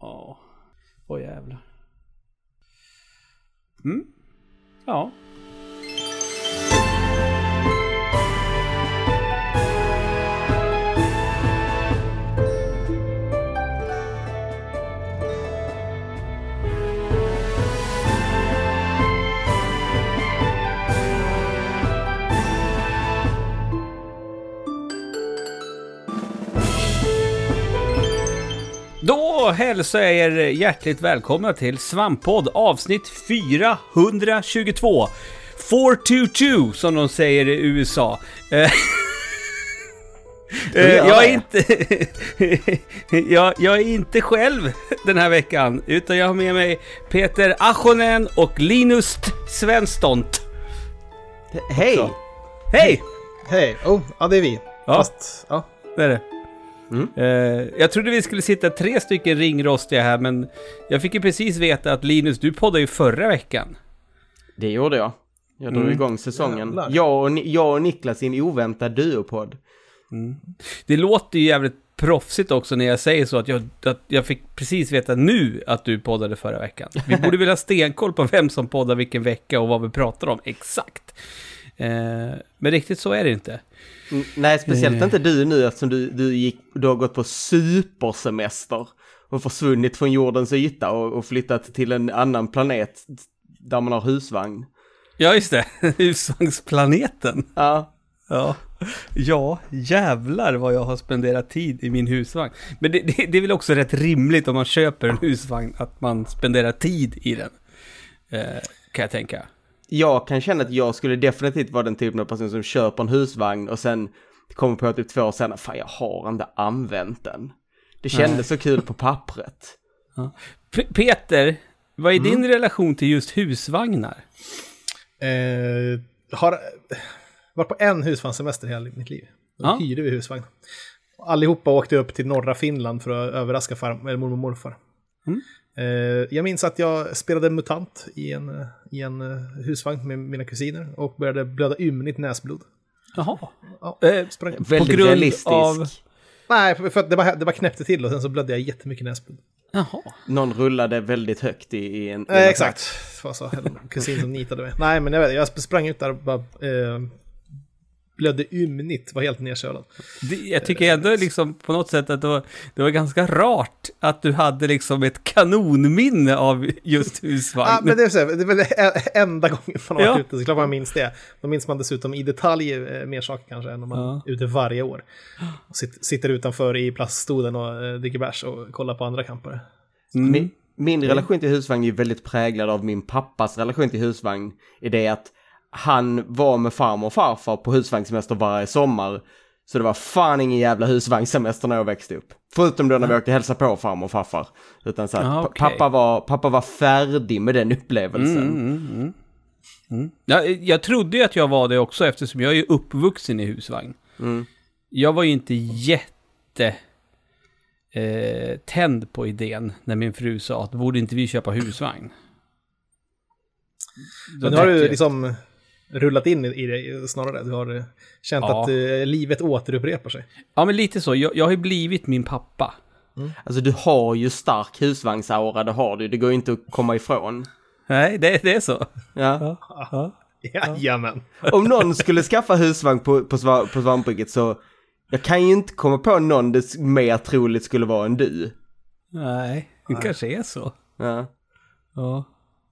Ja. Åh jävlar. Mm. Ja. Då hälsar jag er hjärtligt välkomna till Svamppodd avsnitt 422. 422 som de säger i USA. Eh, eh, jag, är inte, jag, jag är inte själv den här veckan, utan jag har med mig Peter Achonen och Linus Svenstont. Hej! Hej! Hej! Oh, ja det är vi. Ja. Fast, ja. Det är det. Mm. Eh, jag trodde vi skulle sitta tre stycken ringrostiga här, men jag fick ju precis veta att Linus, du poddade ju förra veckan. Det gjorde jag. Jag drog Mm. igång säsongen. Jävlar. Jag och, jag och Niklas i en oväntad duopodd. Det låter ju jävligt proffsigt också när jag säger så, att jag, att jag fick precis veta nu att du poddade förra veckan. Vi borde väl ha stenkoll på vem som poddar vilken vecka och vad vi pratar om exakt. Eh, men riktigt så är det inte. Nej, speciellt inte du nu eftersom du, du, gick, du har gått på supersemester och försvunnit från jordens yta och, och flyttat till en annan planet där man har husvagn. Ja, just det. Husvagnsplaneten. Ja, Ja. ja, jävlar vad jag har spenderat tid i min husvagn. Men det, det, det är väl också rätt rimligt om man köper en husvagn att man spenderar tid i den. Eh, kan jag tänka. Jag kan känna att jag skulle definitivt vara den typen av person som köper en husvagn och sen kommer på typ två år senare, fan jag har inte använt den. Det kändes så kul på pappret. P- Peter, vad är din relation till just husvagnar? Eh, har varit på en husvagnssemester hela mitt liv. Då Ja. hyrde vi husvagn. Allihopa åkte upp till norra Finland för att överraska far, eller mormor och morfar. Mm. Eh, jag minns att jag spelade MUTANT i en, eh, i en eh, husvagn med mina kusiner och började blöda ymnigt näsblod. Jaha. Ja, Eh, sprang. Väldigt grund realistisk. av- Nej, för att det bara, det bara knäppte till och sen så blödde jag jättemycket näsblod. Jaha. Någon rullade väldigt högt i, i en... Eh, exakt, det var så. En kusin som nitade mig. Nej, men jag, vet, jag sprang ut där och bara eh, blödde ymnigt, var helt nedkölad. Det, jag tycker ändå liksom på något sätt att det var, det var ganska rart att du hade liksom ett kanonminne av just husvagn. Ja, men det är, så, det är väl enda gången man har Ja. varit ute, så klart man minns det. Då minns man dessutom i detalj eh, mer saker kanske än om man Ja. är ute varje år. Och sit, sitter utanför i plaststolen och eh, dricker bärs och kollar på andra campare. Mm. Min, min relation till husvagn är väldigt präglad av min pappas relation till husvagn. I det att han var med farmor och farfar på husvagnssemester varje sommar. Så det var fan ingen jävla husvagnssemester när jag växte upp. Förutom då när vi åkte hälsa på farmor och farfar. Utan så att Ah, okej. pappa, var, pappa var färdig med den upplevelsen. Mm, mm, mm. Mm. Ja, jag trodde ju att jag var det också eftersom jag är uppvuxen i husvagn. Mm. Jag var ju inte jätte eh, tänd på idén när min fru sa att borde inte vi köpa husvagn? Då Men nu har du jag- liksom rullat in i det snarare. Du har eh, känt Ja. att eh, livet återupprepar sig. Ja, men lite så. Jag, jag har ju blivit min pappa. Alltså du har ju stark husvagnsaura, det har du. Det går ju inte att komma ifrån. Nej, det, det är så. Ja. Ja. Jajamän. Om någon skulle skaffa husvagn på, på, sva- på Svampriket så jag kan ju inte komma på någon det mer troligt skulle vara än du. Nej, det kanske är så. Ja. Ja.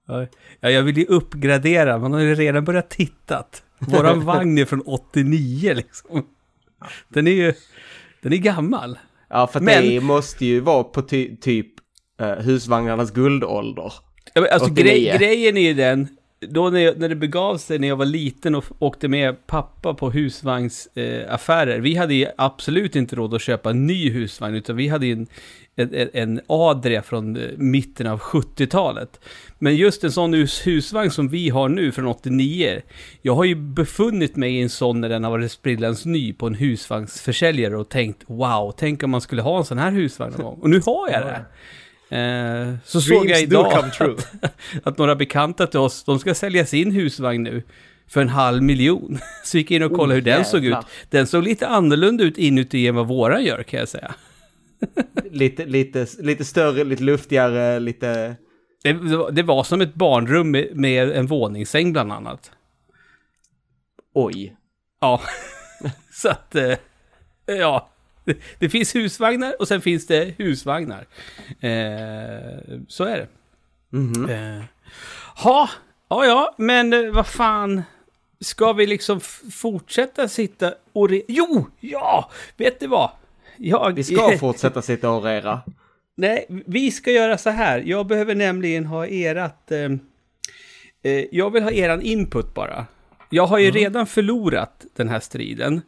Ja, Ja, jag vill ju uppgradera. Man har ju redan börjat tittat. Våran vagn är från 89 liksom. Den är ju, den är gammal. Ja, för Men- det måste ju vara på ty typ uh, husvagnarnas guldålder. Ja, Alltså 89. grej, grejen är ju den, då när, jag, när det begav sig när jag var liten och åkte med pappa på husvagnsaffärer, eh, vi hade ju absolut inte råd att köpa en ny husvagn, utan vi hade ju en, en, en- Adria från eh, mitten av 70-talet. Men just en sån hus, husvagn som vi har nu från 89, jag har ju befunnit mig i en sån när den har varit sprillans ny på en husvagnsförsäljare och tänkt wow, tänk om man skulle ha en sån här husvagn någon gång. Och nu har jag det. Eh, så såg jag Dreams idag att, att några bekanta till oss, de ska sälja sin husvagn nu för en halv miljon. Så gick jag in och kollade Oh, hur den såg ut. Den såg lite annorlunda ut inuti än vad våran gör kan jag säga. lite, lite, lite större, lite luftigare, lite... Det, det var- det var som ett barnrum med, med en våningssäng bland annat. Oj. Ja, så att... eh, Ja, det, finns husvagnar och sen finns det husvagnar. Eh, så är det. Mhm. Eh, ha, ja, ja, men eh, vad fan. Ska vi liksom fortsätta sitta och... Jo, ja, vet du vad? Jag, Vi ska fortsätta sitta och orera. Nej, vi ska göra så här. Jag behöver nämligen ha erat... Eh, eh, jag vill ha eran input bara. Jag har ju redan förlorat den här striden.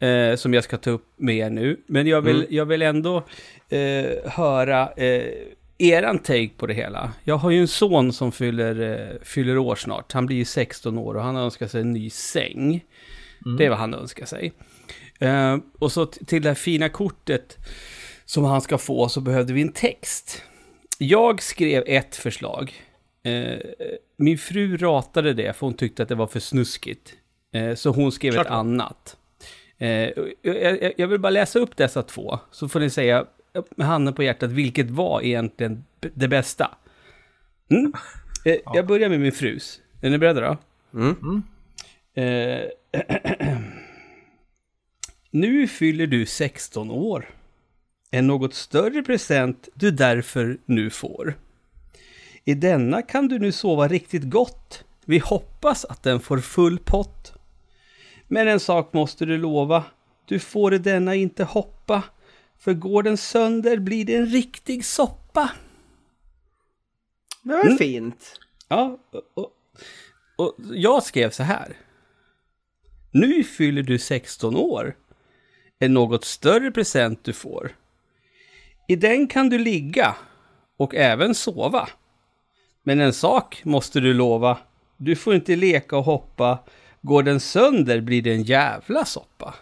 Eh, som jag ska ta upp med er nu. Men jag vill, jag vill ändå eh, höra eh, eran take på det hela. Jag har ju en son som fyller, eh, fyller år snart. Han blir ju 16 år och han önskar sig en ny säng. Det är vad han önskar sig. Eh, och så till det här fina kortet som han ska få så behövde vi en text. Jag skrev ett förslag. Eh, min fru ratade det för hon tyckte att det var för snuskigt. Så hon skrev Klart ett annat. Eh, jag, vill bara läsa upp dessa två, så får ni säga med handen på hjärtat vilket var egentligen det bästa. Mm? Eh, Jag börjar med min frus. Är ni beredda då? Mm. Eh, nu fyller du 16 år. En något större present du därför nu får. I denna kan du nu sova riktigt gott. Vi hoppas att den får full pott. Men en sak måste du lova. Du får i denna inte hoppa. För går den sönder blir det en riktig soppa. Det var Mm. fint. Ja, och, och, och jag skrev så här. Nu fyller du 16 år. En något större present du får. I den kan du ligga och även sova. Men en sak måste du lova. Du får inte leka och hoppa. Går den sönder blir det en jävla soppa.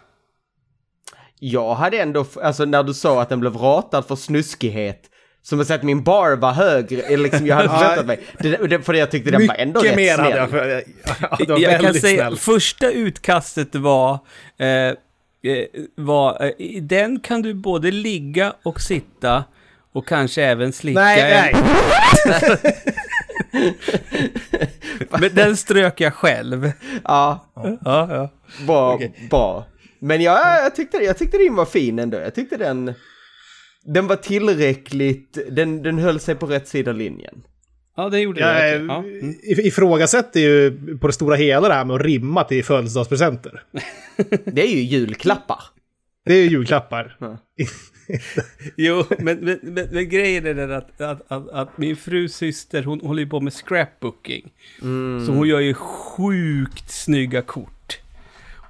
Jag hade ändå, alltså när du sa att den blev ratad för snuskighet, som att säga att min bar var högre, eller liksom jag hade förväntat mig. Det, det, för jag tyckte den var ändå Mycket rätt mer snäll. hade jag för... Ja, jag kan säga, snällt. första utkastet var, eh, eh, var eh, i den kan du både ligga och sitta och kanske även slicka Nej, en. nej. Men den strök jag själv. Ja, Ja, ja. bra, bra. Men jag, jag, tyckte, jag tyckte din var fin ändå. Jag tyckte den... Den var tillräckligt, den, den höll sig på rätt sida linjen. ja det gjorde Jag det. eh, Ja. Mm. if- ifrågasätter ju på det stora hela det här med att rimma till födelsedagspresenter. Det är ju julklappar. Det är ju julklappar. Ja. Jo, men, men, men, men grejen är den att, att, att, att min frus syster, hon håller ju på med scrapbooking. Så hon gör ju sjukt snygga kort.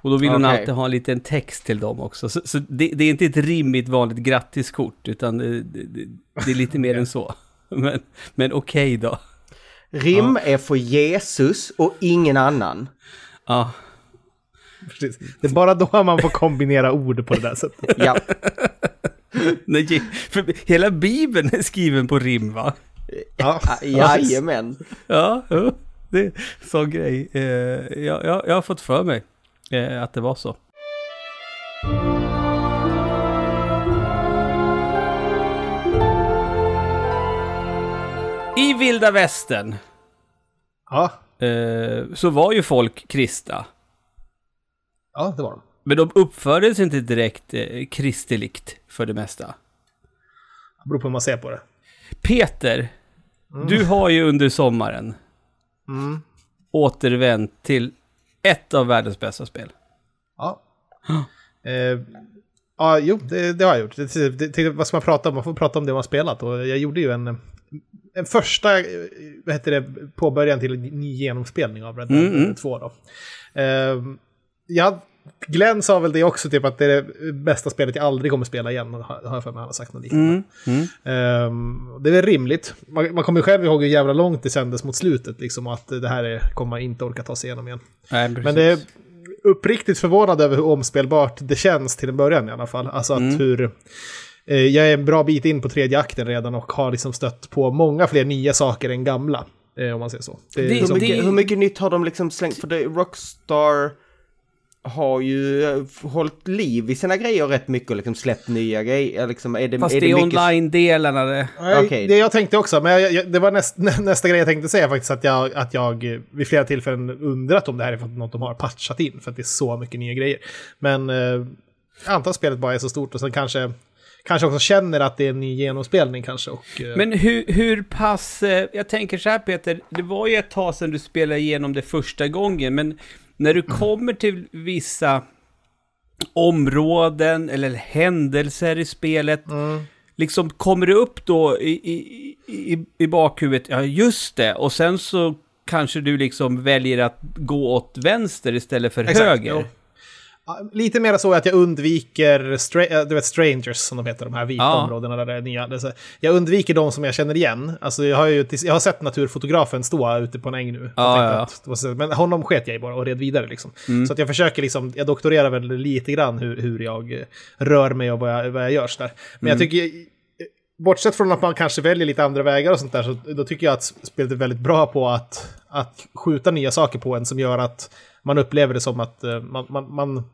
Och då vill hon alltid ha en liten text till dem också. Så, så det, det är inte ett rimmigt vanligt grattiskort, utan det, det, det är lite mer än så. Men, men okej då. Rim är för Jesus och ingen annan. Ja, Precis. Det är bara då man får kombinera ord på det där sättet. Ja, nej, för hela bibeln är skriven på rim va? Ja, jajamän. Ja, det är sån grej. Eh, jag, jag, jag har fått för mig eh, att det var så. I vilda västern Ja, eh, så var ju folk kristna. ja det var de. Men de uppförde sig inte direkt eh, kristeligt för det mesta. Det beror på hur man ser på det. Peter, du har ju under sommaren Mm. återvänt till ett av världens bästa spel. Ja. Eh, ja, jo, det, det har jag gjort. Det, det, vad ska man prata om? Man får prata om det man spelat. Och jag gjorde ju en, en första, eh, vad heter det, påbörjan till en ny genomspelning av Red Dead Mm, mm. 2 då. Eh, jag, Glenn sa väl det också, typ att det är det bästa spelet jag aldrig kommer spela igen. Har har jag för mig han har sagt något liknande. Mm, mm. Ehm, det är väl rimligt. Man, man kommer ju själv ihåg hur jävla långt det sändes mot slutet, liksom, och att det här är, kommer man inte orka ta sig igenom igen. Nej, Men det är uppriktigt förvånad över hur omspelbart det känns till en början i alla fall. Alltså att Mm. hur... Eh, jag är en bra bit in på tredje akten redan och har liksom stött på många fler nya saker än gamla. Eh, om man säger så. Det är Det- Hur liksom, mycket, det- hur mycket nytt har de liksom slängt? För det, Rockstar har ju eh, hållit liv i sina grejer rätt mycket och liksom släppt nya grejer. Liksom, är det, Fast är det är mycket- online-delarna det. Nej, Okej. Det jag tänkte också, men jag, jag, det var näst, nä- nästa grej jag tänkte säga faktiskt att jag, att jag eh, vid flera tillfällen undrat om det här är för att något de har patchat in, för att det är så mycket nya grejer. Men eh, jag antar spelet bara är så stort och sen kanske, kanske också känner att det är en ny genomspelning kanske. Och, eh, Men hur, hur pass... eh, Jag tänker så här Peter, det var ju ett tag sedan du spelade igenom det första gången, men när du kommer till vissa områden eller händelser i spelet, mm. liksom kommer det upp då i, i, i, i bakhuvudet, ja just det, och sen så kanske du liksom väljer att gå åt vänster istället för Exakt, höger. jo. Lite mer så att jag undviker stra- äh, du vet, strangers, som de heter, de här vita Ja. områdena där det är nya. Jag undviker de som jag känner igen. Alltså, jag, har ju, jag har sett naturfotografen stå ute på en äng nu. Ja, ja. Men honom sket jag i bara och red vidare. Liksom. Mm. Så att jag försöker, liksom, jag doktorerar väl lite grann hur, hur jag eh, rör mig och vad jag, vad jag gör. Så där. Men Mm. jag tycker, eh, bortsett från att man kanske väljer lite andra vägar och sånt där, så då tycker jag att spelet är väldigt bra på att, att skjuta nya saker på en som gör att man upplever det som att eh, man, man, man,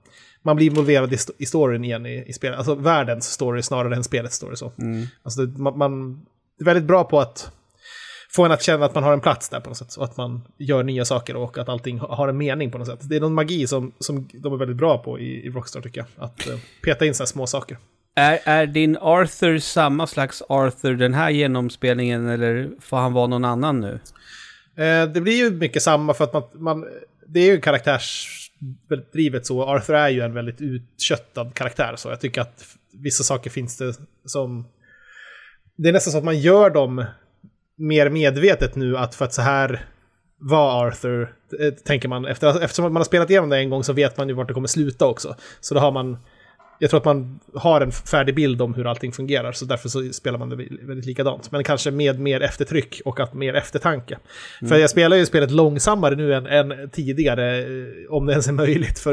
man blir involverad i, sto- i storyn igen i, i spelet. Alltså världens story snarare än spelets story. Så. Mm. Alltså det, man, man det är väldigt bra på att få en att känna att man har en plats där på något sätt. Och att man gör nya saker och att allting ha- har en mening på något sätt. Det är någon magi som, som de är väldigt bra på i, i Rockstar tycker jag. Att eh, peta in sådana små saker. Är, är din Arthur samma slags Arthur den här genomspelningen eller får han vara någon annan nu? Eh, det blir ju mycket samma för att man, man det är ju karaktärsdrivet så. Arthur är ju en väldigt utköttad karaktär så jag tycker att vissa saker finns det som... Det är nästan så att man gör dem mer medvetet nu att för att så här var Arthur, eh, tänker man. Efter, eftersom man har spelat igenom det en gång så vet man ju vart det kommer sluta också. Så då har man jag tror att man har en färdig bild om hur allting fungerar, så därför så spelar man det väldigt likadant. Men kanske med mer eftertryck och att mer eftertanke. För jag spelar ju spelet långsammare nu än, än tidigare, eh, om det ens är möjligt. För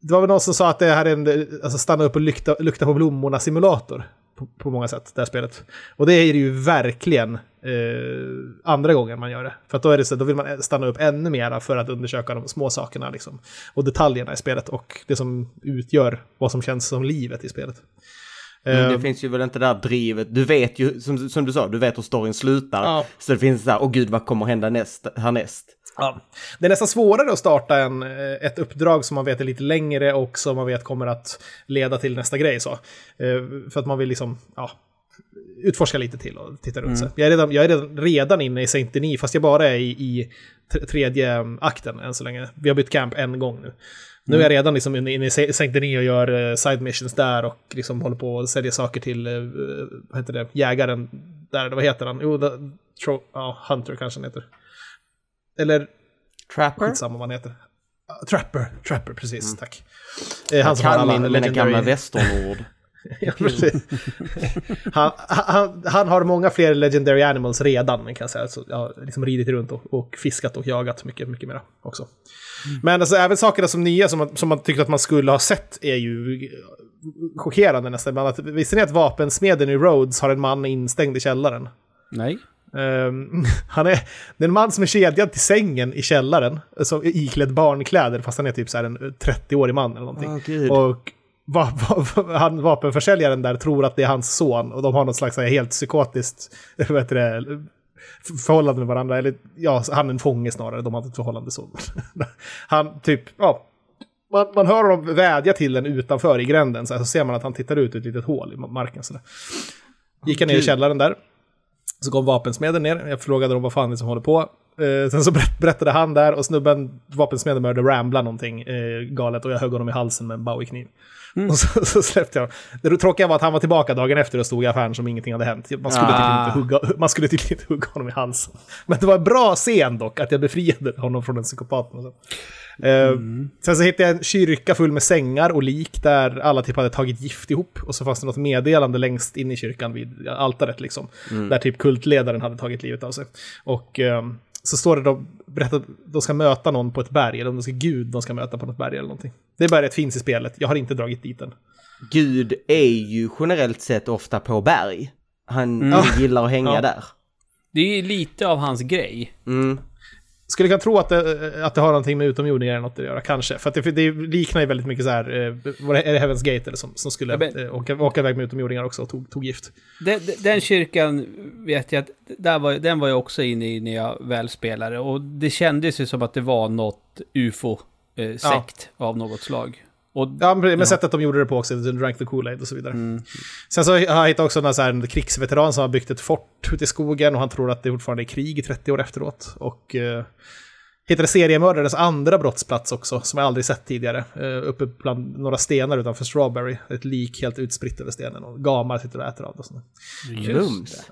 det var väl någon som sa att det här är en alltså stanna upp och lukta, lukta på blommorna-simulator. På, på många sätt, det här spelet. Och det är det ju verkligen eh, andra gången man gör det. För då, är det så, då vill man stanna upp ännu mera för att undersöka de små sakerna liksom. Och detaljerna i spelet och det som utgör vad som känns som livet i spelet. Men det finns ju väl inte det där drivet. Du vet ju, som, som du sa, du vet hur storyn slutar. Ja. Så det finns så här, åh gud vad kommer hända näst, härnäst? Ja. Det är nästan svårare att starta en, eh, ett uppdrag som man vet är lite längre och som man vet kommer att leda till nästa grej. Så. Eh, För att man vill liksom, ja, utforska lite till och titta runt sig. Jag är, redan, jag är redan, redan inne i Saint Denis, fast jag bara är i, i tredje akten än så länge. Vi har bytt camp en gång nu. Nu är jag redan liksom inne i Saint Denis och gör eh, side missions där och liksom håller på att sälja saker till, eh, vad heter det, jägaren där, vad heter han? Jo, the, tro, ja, Hunter kanske han heter. Eller Trapper? Skitsamma vad han heter. Ah, Trapper, Trapper, precis, tack. Eh, han som har kan alla min, mina gamla västernord. Ja, precis. han, han, han har många fler legendary animals redan, kan jag säga. Så jag har liksom ridit runt och, och fiskat och jagat mycket, mycket mera också. Men alltså, även sakerna som nya som man, som man tyckte att man skulle ha sett är ju chockerande nästan. Men att, visste ni att vapensmeden i Rhodes har en man instängd i källaren? Nej. Ehm, han är, det är en man som är kedjad till sängen i källaren, är iklädd barnkläder, fast han är typ så här en 30-årig man eller någonting. Gud. och va, va, han, vapenförsäljaren där tror att det är hans son, och de har något slags här, helt psykotiskt heter det, förhållande med varandra. Eller ja, han är en fånge snarare, de har inte ett förhållande så. han typ, ja. Man, man hör honom vädja till den utanför i gränden, så, här, så ser man att han tittar ut ur ett litet hål i marken. Så där. Gick han ner i källaren där. Så kom vapensmeden ner. Jag frågade dem vad fan det är som håller på. Eh, sen så berätt- berättade han där och snubben, vapensmeden började rambla någonting eh, galet och jag högg honom i halsen med en bowie-kniv. Och så, så släppte jag Det tråkiga var att han var tillbaka dagen efter och stod i affären som ingenting hade hänt. Man skulle, Ah. tydligen inte hugga, man skulle tydligen inte hugga honom i halsen. Men det var en bra scen dock, att jag befriade honom från en psykopat. på något sätt. Eh, Sen så hittade jag en kyrka full med sängar och lik där alla typ hade tagit gift ihop. Och så fanns det något meddelande längst in i kyrkan vid altaret liksom. Där typ kultledaren hade tagit livet av sig. Och ehm, så står det då, berättar att de ska möta någon på ett berg, eller om det ska Gud de ska möta på något berg eller någonting. Det berget finns i spelet, jag har inte dragit dit den. Gud är ju generellt sett ofta på berg. Han gillar att hänga Ja. där. Det är ju lite av hans grej. Mm. Skulle kunna tro att det, att det har någonting med utomjordingar eller något att göra, kanske. För det, det liknar ju väldigt mycket så här, eh, är det Heaven's Gate eller som, som skulle Ja, men- eh, åka, åka iväg med utomjordingar också och tog, tog gift. Den, den- kyrkan vet jag att där var, den var jag också inne i när jag väl spelade. Och det kändes ju som att det var något ufo-sekt av något slag. Och Ja, men, Ja. sättet de gjorde det på också, de drank the Kool-Aid och så vidare. Mm. Sen så har jag hittat också en, så här, en krigsveteran som har byggt ett fort ute i skogen och han tror att det fortfarande är krig i 30 år efteråt. Och eh, hittade seriemördarens andra brottsplats också, som jag aldrig sett tidigare. Eh, uppe bland några stenar utanför Strawberry. Ett lik helt utspritt över stenen och gamar sitter och äter av det. och sånt. Mums.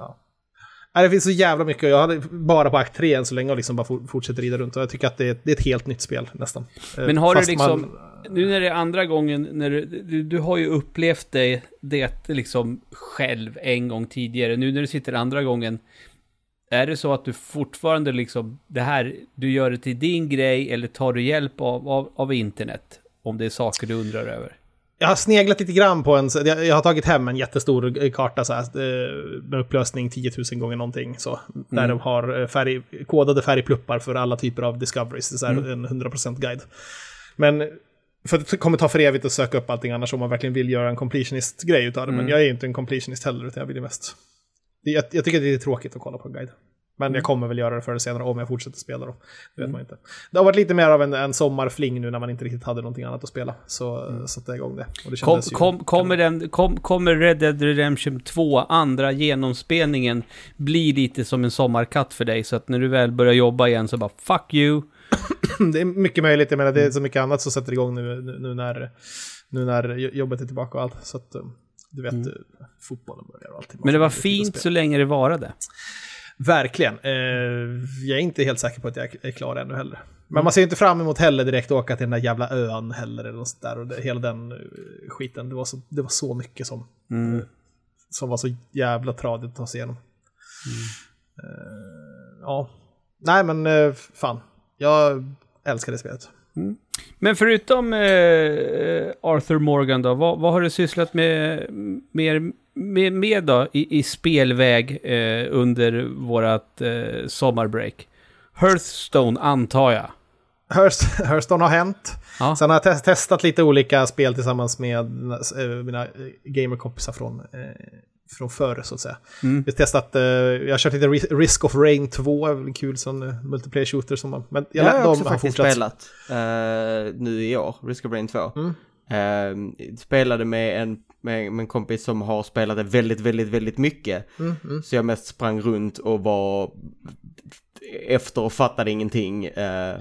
Nej, det finns så jävla mycket och jag hade bara på akt 3 än så länge och liksom bara for, fortsätter rida runt. Och jag tycker att det är, det är ett helt nytt spel nästan. Eh, Men har du fast liksom, man- nu när det är andra gången, när du, du, du har ju upplevt det, det liksom själv en gång tidigare. Nu när du sitter andra gången, är det så att du fortfarande liksom, det här, du gör det till din grej eller tar du hjälp av, av, av internet? Om det är saker du undrar över. Jag har sneglat lite grann på en, jag har tagit hem en jättestor karta så här, eh, med upplösning 10 000 gånger någonting. Så, där Mm. de har eh, färg, kodade färgpluppar för alla typer av discoveries. Det är så här Mm. en 100% guide. Men för det kommer ta för evigt att söka upp allting annars om man verkligen vill göra en completionist-grej utav det. Mm. Men jag är ju inte en completionist heller, utan jag vill ju mest... Jag, jag tycker det är tråkigt att kolla på en guide. Men Mm. jag kommer väl göra det förr eller senare om jag fortsätter spela då. Det vet man inte. Det har varit lite mer av en, en sommarfling nu när man inte riktigt hade någonting annat att spela. Så satte jag igång det. Och det Kom, kom, kommer, den, kom, kommer Red Dead Redemption 2, andra genomspelningen, bli lite som en sommarkatt för dig? Så att när du väl börjar jobba igen så bara fuck you. Det är mycket möjligt, jag menar det är så mycket annat som sätter igång nu, nu, nu, när, nu när jobbet är tillbaka och allt. Så att um, du vet, eh, fotbollen börjar och allting. Mm. Men det var fint så länge det varade. Verkligen. Eh, jag är inte helt säker på att jag är klar ännu heller. Mm. Men man ser inte fram emot heller direkt åka till den där jävla ön heller. Eller något där. Och det, hela den eh, skiten. Det var så, det var så mycket som, Mm. som var så jävla tradigt att ta sig igenom. Mm. Eh, ja. Nej men eh, fan. Jag älskar det spelet. Men förutom eh, Arthur Morgan då, vad, vad har du sysslat med mer med, med då i, i spelväg eh, under vårat eh, sommarbreak? Hearthstone antar jag. Hearth- Hearthstone har hänt. Ja. Sen har jag tes- testat lite olika spel tillsammans med eh, mina eh, gamerkompisar från, eh, från förr, så att säga. Mm. Vi har testat, eh, jag har kört lite Ris- Risk of Rain 2, en kul sån uh, multiplayer shooter som man... Men Jag jag, har också faktiskt fortsatt. spelat eh, nu i år, Risk of Rain 2. Mm. Eh, spelade med en, med, med en kompis som har spelat det väldigt, väldigt, väldigt mycket. Mm, mm. Så jag mest sprang runt och var efter och fattade ingenting. eh,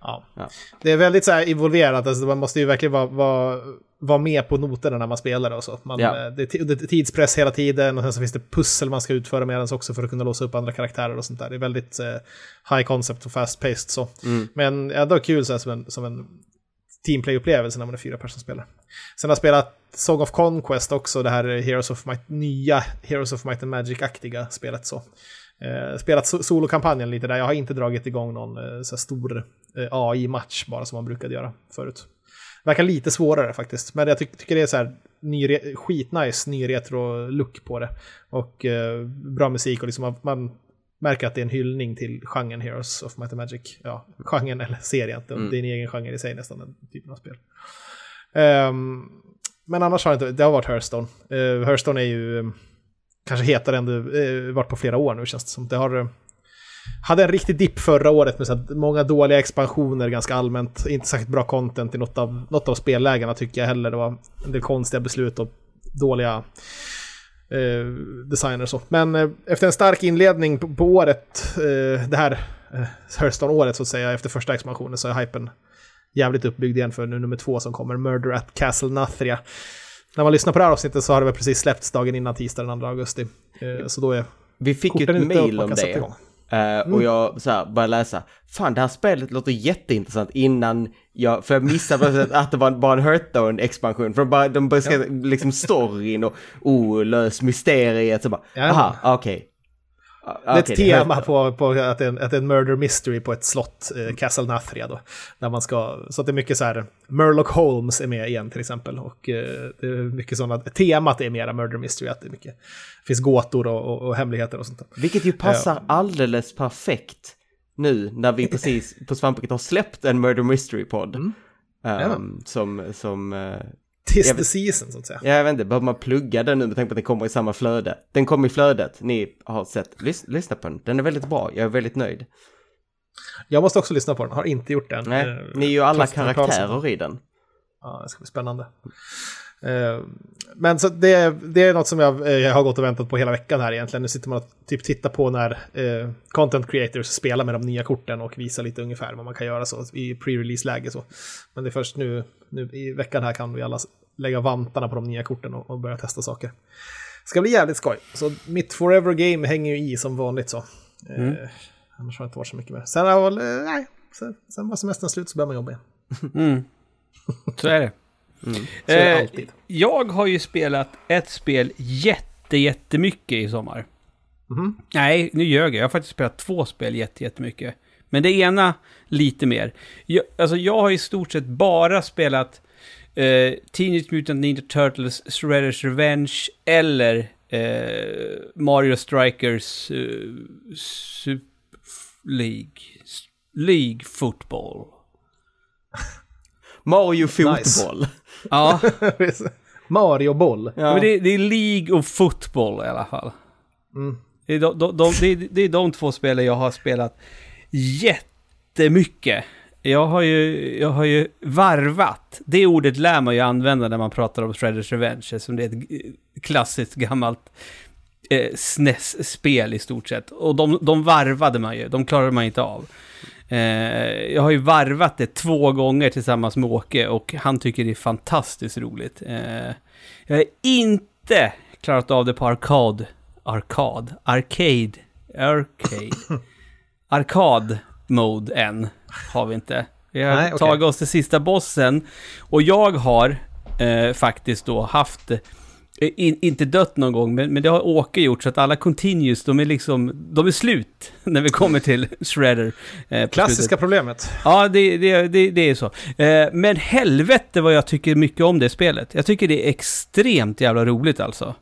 Ja. Ja. Det är väldigt så här involverat, alltså man måste ju verkligen vara, vara, vara med på noterna när man spelar och så. Man, Ja. eh, det, är tidspress hela tiden och sen så finns det pussel man ska utföra med den också för att kunna låsa upp andra karaktärer och sånt där. Det är väldigt eh, high concept och fast paced så. Mm. Men ändå kul så här, som en, som en teamplay-upplevelse när man är fyra personer som spelar. Sen har jag spelat Song of Conquest också, det här Heroes of Might, nya Heroes of Might and Magic-aktiga spelet så. Eh, spelat solokampanjen lite där, jag har inte dragit igång någon eh, så stor eh, AI-match bara som man brukade göra förut. Verkar lite svårare faktiskt, men jag ty- tycker det är så här ny, skitnice ny retro-look på det. Och eh, bra musik och liksom man, man märker att det är en hyllning till genren Heroes of Might and Magic. Ja, genren eller serien, Mm. det är en egen genre i sig nästan, den typen av spel. Ehm, men annars har det inte, det har varit Hearthstone. Uh, Hearthstone är ju eh, kanske hetare än det uh, varit på flera år nu känns det som. Det har, eh, hade en riktig dipp förra året med så här, många dåliga expansioner ganska allmänt. Inte särskilt bra content i något av, något av spellägena tycker jag heller. Det var en del konstiga beslut och dåliga eh, designer och så. Men eh, efter en stark inledning på, på året, eh, det här eh, Hearthstone-året så att säga, efter första expansionen så är hypen jävligt uppbyggd igen för nu nummer två som kommer, Murder at Castle Nathria. När man lyssnar på det här avsnittet så har det väl precis släppts dagen innan tisdag den 2 augusti. Eh, så då är Vi fick ju ett mail om det. igång. Eh, Och jag så här, började läsa, fan det här spelet låter jätteintressant innan jag, för jag missade att det var bara en Hearthstone-expansion. För de, bara, de började skriva liksom storyn och oh, lös mysteriet. Så bara, Ja. aha, okej. Det är ett okej, tema Hearthstone. på, på att, det är en, att det är en murder mystery på ett slott, eh, Castle Nathria då. Där man ska, så att det är mycket så här, Murloc Holmes är med igen till exempel. Och eh, det är mycket sådana, temat är mera murder mystery, att det är mycket, det finns gåtor och, och, och hemligheter och sånt där. Vilket ju passar alldeles perfekt nu när vi precis på Svampriket har släppt en Murder Mystery-podd. Mm. Jajamän. som, som, eh, Tis Jag the vet- season så att säga. ja, jag vet inte, behöver man plugga den nu med tanke på att den kommer i samma flöde? Den kommer i flödet, ni har sett, Lys, lyssna på den, den är väldigt bra, jag är väldigt nöjd. Jag måste också lyssna på den, har inte gjort den. Nej, Eh, ni är ju alla karaktärer i den. Ja, det ska bli spännande. Eh, Men så det, det är något som jag, eh, jag har gått och väntat på hela veckan här egentligen. Nu sitter man och typ tittar på när eh, content creators spelar med de nya korten och visar lite ungefär vad man kan göra så i pre-release-läge så. Men det är först nu, nu i veckan här kan vi alla lägga vantarna på de nya korten och, och börja testa saker. ska bli jävligt skoj. Så mitt forever game hänger ju i som vanligt så. Eh, Annars har det inte varit så mycket mer. Sen, eh, nej, sen, sen var semestern slut så börjar man jobba igen. Mm. Så är det. Så är det Eh, alltid. jag har ju spelat ett spel jätte, jättemycket i sommar. Mhm. Nej, nu ljög jag. Jag har faktiskt spelat två spel jätte, jättemycket. Men det ena lite mer. Jag, alltså jag har i stort sett bara spelat eh, Teenage Mutant Ninja Turtles Shredder's Revenge eller eh, Mario Strikers eh, Sup- League. League Football. Mario Nice. Fotboll. Ja, Mario Boll. Ja. men det, det är League of Football i alla fall. Mm. Det är de, de, de, det, är, det är de två spelen jag har spelat jättemycket. Jag har ju, jag har ju varvat. Det ordet lär man ju använda när man pratar om Shredders Revenge, eftersom det är ett klassiskt gammalt eh, SNES-spel i stort sett. Och de, de varvade man ju, de klarade man inte av. Eh, jag har ju varvat det två gånger tillsammans med Åke och han tycker det är fantastiskt roligt. Eh, jag har inte klarat av det på arkad. Arkad? Arcade? Arcade? Arkad mode än har vi inte. Vi har Nej, okej. tagit oss till sista bossen och jag har eh, faktiskt då haft, eh, in, inte dött någon gång, men, men det har Åke gjort så att alla continues, de är liksom, de är slut när vi kommer till Shredder. Eh, Klassiska slutet. problemet. Ja, det, det, det, det är så. Eh, men helvete vad jag tycker mycket om det spelet. Jag tycker det är extremt jävla roligt alltså.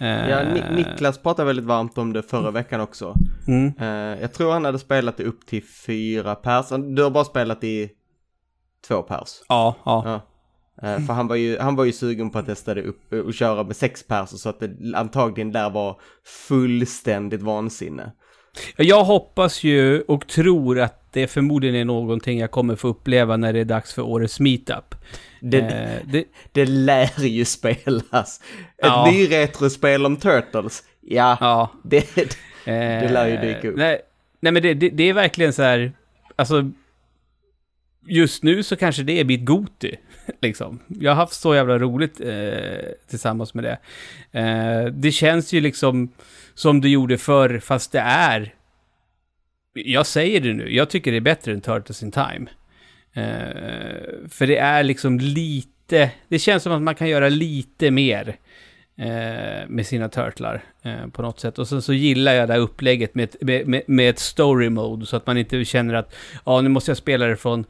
Eh, Ja, Ni- Niklas pratade väldigt varmt om det förra veckan också. Mm. Eh, jag tror han hade spelat det upp till fyra pers. Du har bara spelat i två pers. Ja, ja. Ja. Eh, för han var, ju, han var ju sugen på att testa det upp och köra med sex pers så att det antagligen där var fullständigt vansinne. Jag hoppas ju och tror att det förmodligen är någonting jag kommer få uppleva när det är dags för årets meetup. Det, Eh, det, det lär ju spelas. Ett Ja. ny retrospel om Turtles. Ja, ja. det, Det lär ju dyka upp. Nej, nej men det, det, det är verkligen så här, alltså, just nu så kanske det är mitt Goti, liksom. Jag har haft så jävla roligt eh, tillsammans med det. Eh, det känns ju liksom som det gjorde förr, fast det är, jag säger det nu, jag tycker det är bättre än Turtles in Time. Uh, för det är liksom lite, det känns som att man kan göra lite mer uh, med sina turtlar uh, på något sätt. Och sen så gillar jag det här upplägget med, ett- med, med, ett story mode så att man inte känner att ja, nu måste jag spela det från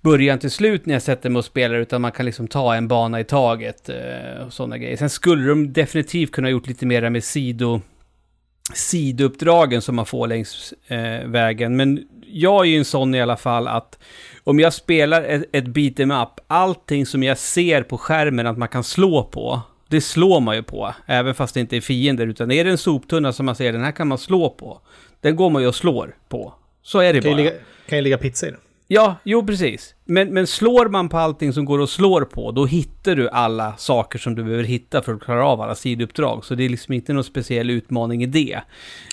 början till slut när jag sätter mig och spelar, utan man kan liksom ta en bana i taget och sådana grejer. Sen skulle de definitivt kunna ha gjort lite mer med sido sidouppdragen som man får längs eh, vägen. Men jag är ju en sån i alla fall att om jag spelar ett, ett beat'em up, allting som jag ser på skärmen att man kan slå på, det slår man ju på. Även fast det inte är fiender, utan är det en soptunna som man ser, den här kan man slå på. Den går man ju och slår på. Så är det Kan ju bara. ligga, kan ju ligga pizza i den. Ja, jo precis. Men, men slår man på allting som går att slå på, då hittar du alla saker som du behöver hitta för att klara av alla sidouppdrag. Så det är liksom inte någon speciell utmaning i det.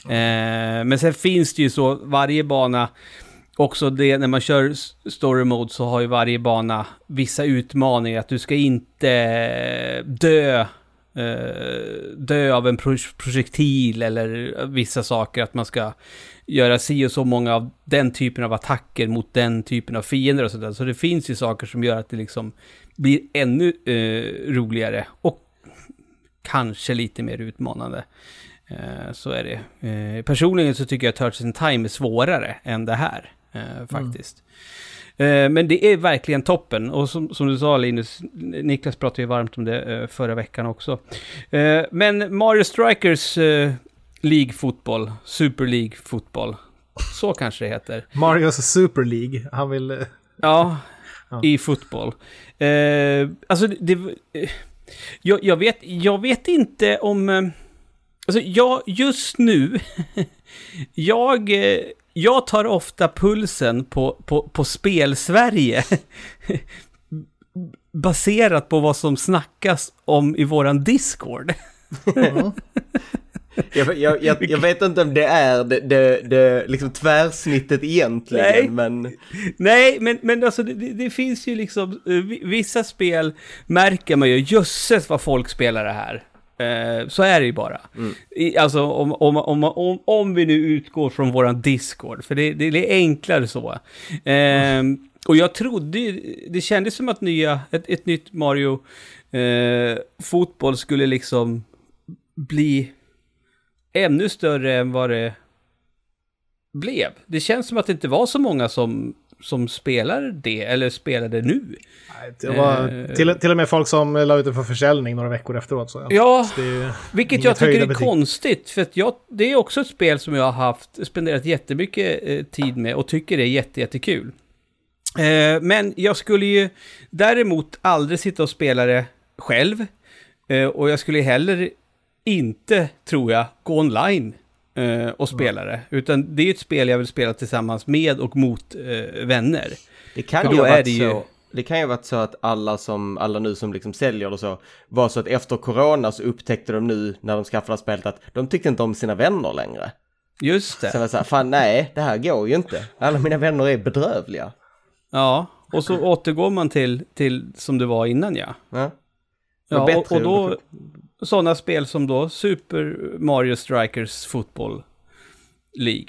Eh, men sen finns det ju så, varje bana, också det när man kör story mode så har ju varje bana vissa utmaningar. Att du ska inte eh, dö eh, dö av en projektil eller vissa saker. Att man ska göra si och så många av den typen av attacker mot den typen av fiender och sådär. Så det finns ju saker som gör att det liksom blir ännu eh, roligare och kanske lite mer utmanande. Eh, så är det. Eh, personligen så tycker jag att Turtles in Time är svårare än det här, eh, faktiskt. Eh, Men det är verkligen toppen. Och som, som du sa Linus, Niklas pratade ju varmt om det eh, förra veckan också. Men Mario Strikers League fotboll, Super League fotboll, Så kanske det heter. Marios Super League. Han vill... eh, Ja, Ja. i fotboll. Eh, alltså, det... eh, jag, jag, vet, jag vet inte om... eh, Alltså, jag, just nu... jag, jag tar ofta pulsen på, på, på spel-Sverige. baserat på vad som snackas om i våran Discord. Jag, jag, jag, jag vet inte om det är det, det, det liksom tvärsnittet egentligen, Nej. men... Nej, men, men alltså det, det, finns ju liksom, eh, vi- vissa spel märker man ju, jösses vad folk spelar det här. Eh, så är det ju bara. I, alltså om, om, om, om, om vi nu utgår från våran Discord, för det, det är enklare så. Eh, och jag trodde ju, det kändes som att nya, ett, ett nytt Mario eh, fotboll skulle liksom bli ännu större än vad det blev. Det känns som att det inte var så många som, som spelar det, eller spelade nu. Nej, Det var Eh. till, till och med folk som la ut det för försäljning några veckor efteråt. Så, Ja, det är vilket jag tycker är betyg. konstigt, för jag, det är också ett spel som jag har haft, spenderat jättemycket eh, tid med och tycker är jätte, jättekul. Eh, men jag skulle ju däremot aldrig sitta och spela det själv. Eh, och jag skulle heller inte, tror jag, gå online eh, och spela det. Utan det är ett spel jag vill spela tillsammans med och mot eh, vänner. Det kan ju det ju- så. Det kan ju ha varit så att alla som, alla nu som liksom säljer och så, var så att efter corona så upptäckte de nu när de skaffade spelet att de tyckte inte om sina vänner längre. Just det. Sen var det så här, fan nej, det här går ju inte. Alla mina vänner är bedrövliga. Ja, och så återgår man till, till som det var innan ja. Ja. Ja, och, och då sådana spel som då Super Mario Strikers Football League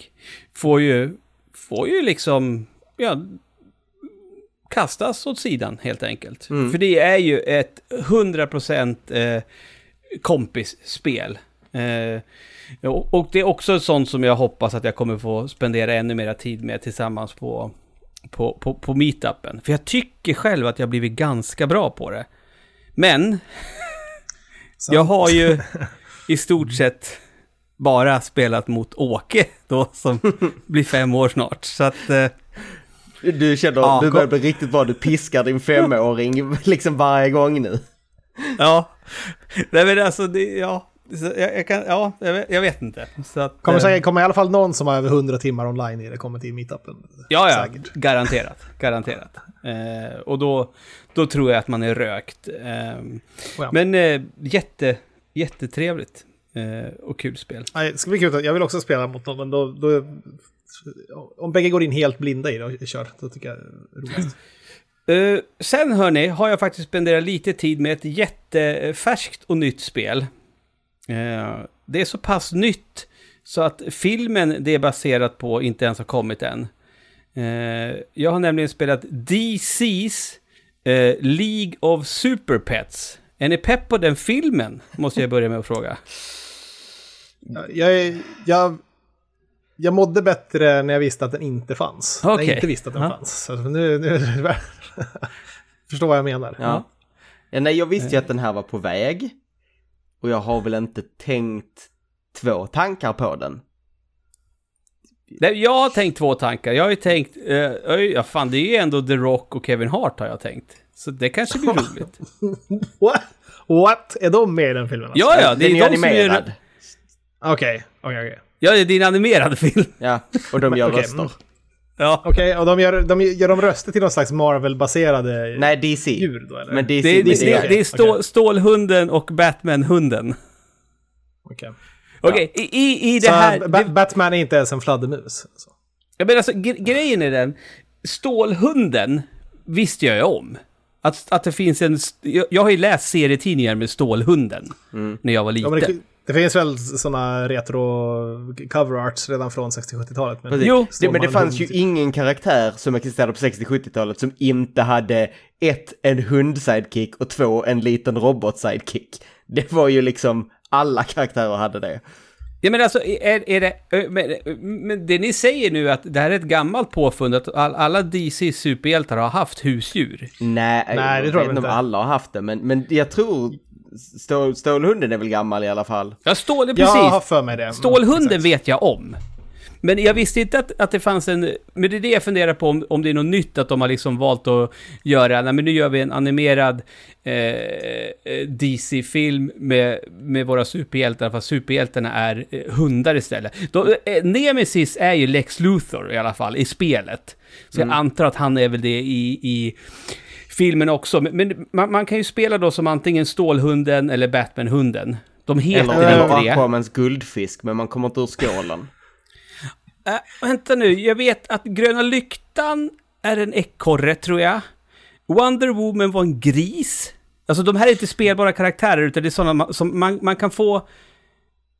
får ju, får ju liksom, ja, kastas åt sidan helt enkelt. Mm. För det är ju ett 100% eh, kompisspel. Eh, och, det är också ett sånt som jag hoppas att jag kommer få spendera ännu mera tid med tillsammans på, på, på, på meetupen. För jag tycker själv att jag blivit ganska bra på det. Men jag har ju i stort sett bara spelat mot Åke då som blir fem år snart. Så att, eh, Du känner, Ja, du börjar bli riktigt bra, du piskar din femåring liksom varje gång nu. ja. Nej men alltså, det, ja. Så jag, jag kan, ja, jag vet, jag vet inte. Så att, Kommer, eh, säkert, kommer i alla fall någon som har över 100 timmar online i det kommer till meetupen. Ja, ja, Säkert. garanterat. Garanterat. Eh, och då, då tror jag att man är rökt. Eh, Ja. Men eh, jätte, jättetrevligt eh, och kul spel. Nej, det ska bli kul. Jag vill också spela mot någon, men då, då... Om bägge går in helt blinda i det och kör, då tycker jag det är roligt. Eh, sen hörni, har jag faktiskt spenderat lite tid med ett jättefärskt och nytt spel. Eh, det är så pass nytt så att filmen det är baserat på inte ens har kommit än. Eh, jag har nämligen spelat DC's eh, League of Super Pets. Är ni pepp på den filmen? Måste jag börja med att fråga. Jag, jag, jag mådde bättre när jag visste att den inte fanns. När Okej. jag inte visste att den Ja. fanns. Så nu, nu, Förstår vad jag menar. Ja. ja nej, jag visste ju att den här var på väg. Och jag har väl inte tänkt två tankar på den. Nej, Jag har tänkt två tankar. Jag har ju tänkt, eh, ja fan det är ju ändå The Rock och Kevin Hart har jag tänkt. Så det kanske blir roligt. What? What? Är de med i den filmen? alltså? Ja, ja, det den är är de som animerad. gör... Okej, okej, okej. Ja, det är din animerade film. Ja, och de gör Okej, röster. mm. Ja. Okej, och de gör, de gör de röster till någon slags Marvel-baserade Nej, DC. djur då eller? Men DC, Det är, det, DC det, är det är stå, Stålhunden och Batman-hunden. Okej. Okej, i, i, i det Så här... Ba- Batman är inte ens en fladdermus? Så. jag menar alltså, gre- grejen är den, Stålhunden visste jag ju om. Att, att det finns en... Jag, jag har ju läst serietidningar med Stålhunden när jag var Ja, liten. men det, det finns väl sådana retro cover arts redan från 60-70-talet? Men. Jo. det, men det fanns ju ingen karaktär som existerade på 60-70-talet som inte hade ett, en hund-sidekick och två, en liten robot-sidekick. Det var ju liksom, alla karaktärer hade det. Ja men alltså, är, är det... Men, men det ni säger nu att det här är ett gammalt påfund att all, alla DC superhjältar har haft husdjur. Nej, Nej, det jag tror jag vet inte alla har haft det, men, men jag tror Stål, Stålhunden är väl gammal i alla fall. Ja, stål, Jag precis. har för mig det. Mm, Stålhunden exakt. vet jag om. Men jag visste inte att, att det fanns en... Men det är det jag funderar på, om, om det är något nytt, att de har liksom valt att göra, nej men nu gör vi en animerad eh, DC-film med, med våra superhjältar, fast superhjältarna är eh, hundar istället. Då, eh, Nemesis är ju Lex Luthor i alla fall, i spelet. Så jag antar att han är väl det i, i filmen också. Men, man, man kan ju spela då som antingen Stålhunden eller Batman-hunden. De heter Eller inte det. Aquamans guldfisk, men man kommer inte ur skålen. Äh, vänta nu, jag vet att Gröna Lyktan är en ekorre, tror jag. Wonder Woman var en gris. Alltså de här är inte spelbara karaktärer, utan det är sådana man, som man, man kan få...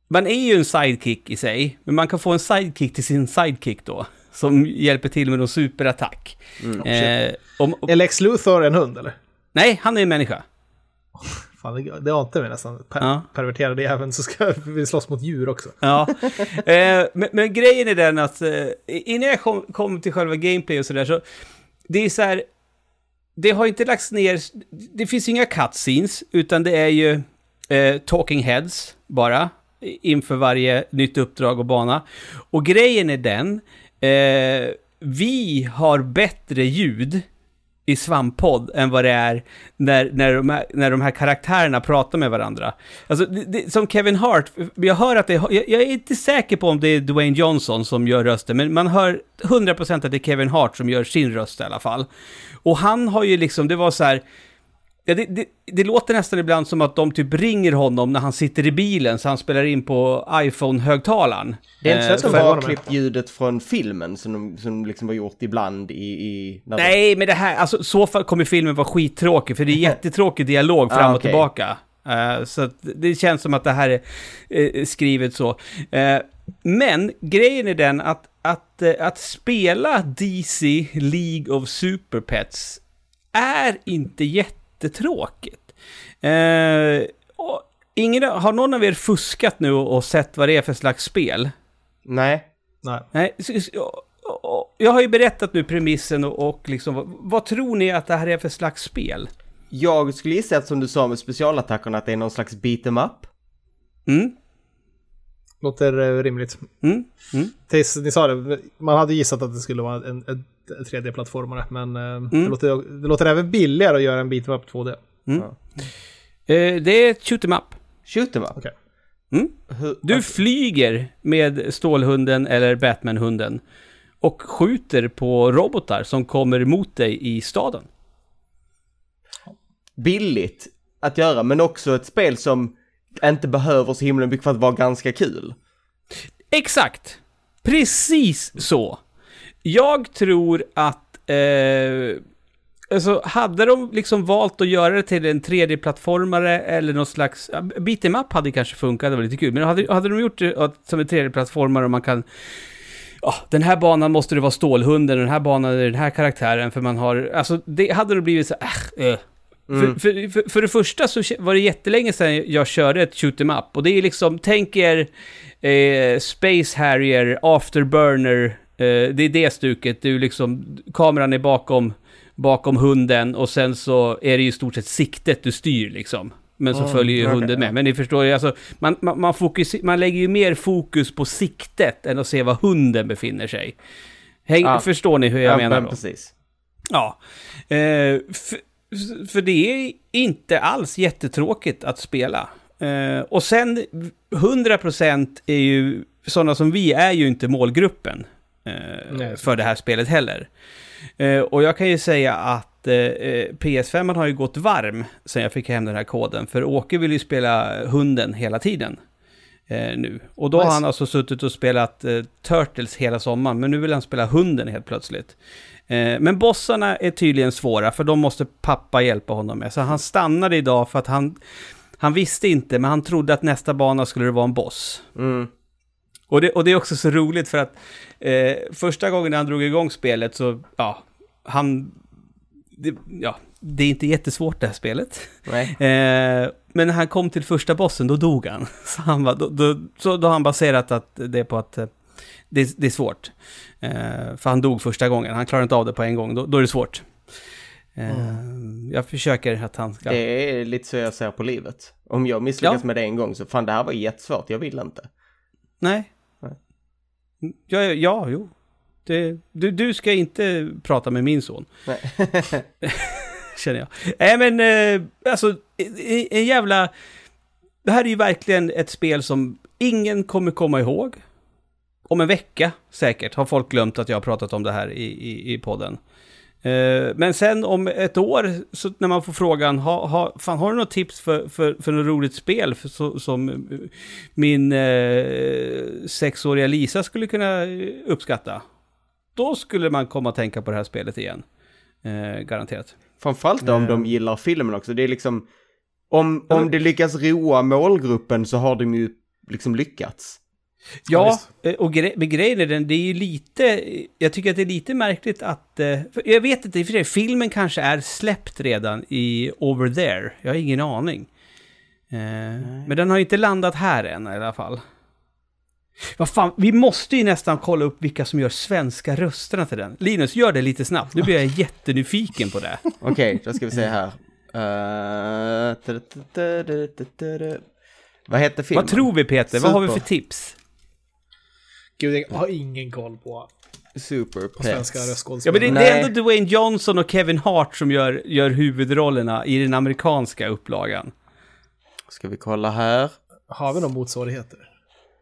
Man är ju en sidekick i sig, men man kan få en sidekick till sin sidekick då. Som hjälper till med någon superattack. eh, om, Är Lex Luthor en hund eller? nej, han är en människa. Fan, det, det ante mig nästan. Per, Ja. Perverterade även så ska vi slåss mot djur också. Ja, eh, men, men grejen är den att eh, innan jag kom, kom till själva gameplay och sådär så, det är så här, det har inte lagts ner, det finns inga cutscenes, utan det är ju eh, talking heads bara, inför varje nytt uppdrag och bana. Och grejen är den, eh, vi har bättre ljud i Svamppodd än vad det är när, när, de här, när de här karaktärerna pratar med varandra. Alltså, det, det, som Kevin Hart, jag hör att det, jag, jag är inte säker på om det är Dwayne Johnson som gör rösten, men man hör 100% att det är Kevin Hart som gör sin röst i alla fall. Och han har ju liksom, det var så här, Ja, det, det, det låter nästan ibland som att de typ ringer honom när han sitter i bilen så han spelar in på iPhone-högtalaren. Det är inte så Eh, att de bara har klippt ljudet från filmen som de, som liksom har gjort ibland i... i Nej, men det här, alltså så fall kommer filmen vara skittråkig, för det är jättetråkig dialog fram Ah, och okej. tillbaka. Eh, så att det känns som att det här är eh, skrivet så. Eh, men grejen är den att, att, eh, att spela DC League of Super Pets är inte jättetråkigt. Eh, och ingen, har någon av er fuskat nu och sett vad det är för slags spel? Nej. Nej. Nej, jag har ju berättat nu premissen och, och liksom, vad, vad tror ni att det här är för slags spel? Jag skulle gissa att som du sa med specialattackerna att det är någon slags beat em up. Mm? Låter eh, rimligt. Mm? Mm? Tills ni sa det, man hade gissat att det skulle vara en, en 3D-plattformare, men eh, det, låter, det låter även billigare att göra en beat'em up 2D. Eh, det är ett shoot 'em up. Shoot em up. Okej. Mm? Du flyger med Stålhunden eller Batman-hunden och skjuter på robotar som kommer emot dig i staden. billigt att göra, men också ett spel som inte behöver så himla mycket för att vara ganska kul. Exakt! Precis så. Jag tror att... Eh, alltså, hade de liksom valt att göra det till en 3D-plattformare eller någon slags... Beat em up hade kanske funkat, det var lite kul. Men hade, hade de gjort det som en 3D-plattformare och man kan... Ja, den här banan måste det vara Stålhunden, den här banan är den här karaktären, för man har... Alltså, det hade det blivit så äh, äh. För, för, för, för det första så var det jättelänge sedan jag körde ett shoot 'em up. Och det är liksom, tänk er eh, Space Harrier, Afterburner, det är det stuket. Du liksom, kameran är bakom, bakom hunden och sen så är det ju i stort sett siktet du styr liksom. Men så följer ju hunden med. Men ni förstår ju, alltså, man, man, man, fokus, man lägger ju mer fokus på siktet än att se var hunden befinner sig. Häng, Ja. Förstår ni hur jag Ja, menar men då? precis. Ja. Eh, för, för det är inte alls jättetråkigt att spela. Eh, och sen, 100% är ju, sådana som vi är ju inte målgruppen eh, Nej. för det här spelet heller. Eh, och jag kan ju säga att eh, PS5 har ju gått varm sen jag fick hem den här koden. För Åke vill ju spela hunden hela tiden. Eh, nu. Och då har han alltså suttit och spelat eh, Turtles hela sommaren, men nu vill han spela hunden helt plötsligt. Eh, men bossarna är tydligen svåra, för de måste pappa hjälpa honom med. Så han stannade idag för att han, han visste inte, men han trodde att nästa bana skulle det vara en boss. Mm. Och det, och det är också så roligt för att eh, första gången han drog igång spelet så, ja, han... Det, ja, det är inte jättesvårt det här spelet. Eh, men när han kom till första bossen, då dog han. Så, han bara, då, då, så då har han baserat att det på att eh, det, det är svårt. Eh, för han dog första gången, han klarade inte av det på en gång, då, då är det svårt. Eh, Jag försöker att han ska... Det är lite så jag ser på livet. Om jag misslyckas Ja. med det en gång så fan det här var jättesvårt, jag vill inte. Nej. Ja, ja, ja jo. Det, du, du ska inte prata med min son. Nej. Känner jag. Nej, men eh, alltså, en, en jävla... Det här är ju verkligen ett spel som ingen kommer komma ihåg. Om en vecka säkert har folk glömt att jag har pratat om det här i, i, i podden. Eh, Men sen om ett år, så när man får frågan, ha, ha, fan, har du något tips för, för, för något roligt spel för, så, som eh, min eh, sexåriga Lisa skulle kunna eh, uppskatta? Då skulle man komma att tänka på det här spelet igen. Eh, garanterat. Framförallt om de gillar filmen också. Det är liksom, om, om det lyckas roa målgruppen så har de ju liksom lyckats. Ja, eh, och gre men grejen är den, det är ju lite, jag tycker att det är lite märkligt att, eh, jag vet inte, i och för sig, filmen kanske är släppt redan i Over There, jag har ingen aning. Eh, men den har ju inte landat här än i alla fall. Vad fan, vi måste ju nästan kolla upp vilka som gör svenska rösterna till den. Linus, gör det lite snabbt, nu blir jag jättenyfiken på det. Okej, då ska vi se här. Ta. Vad heter filmen? Vad tror vi Peter, vad har vi för Super. tips? Gud, jag har ingen koll på, Super på svenska Ja men röstskådespelare. det, det är ändå Dwayne Johnson och Kevin Hart som gör, gör huvudrollerna i den amerikanska upplagan. Ska vi kolla här. Har vi några motsvarigheter?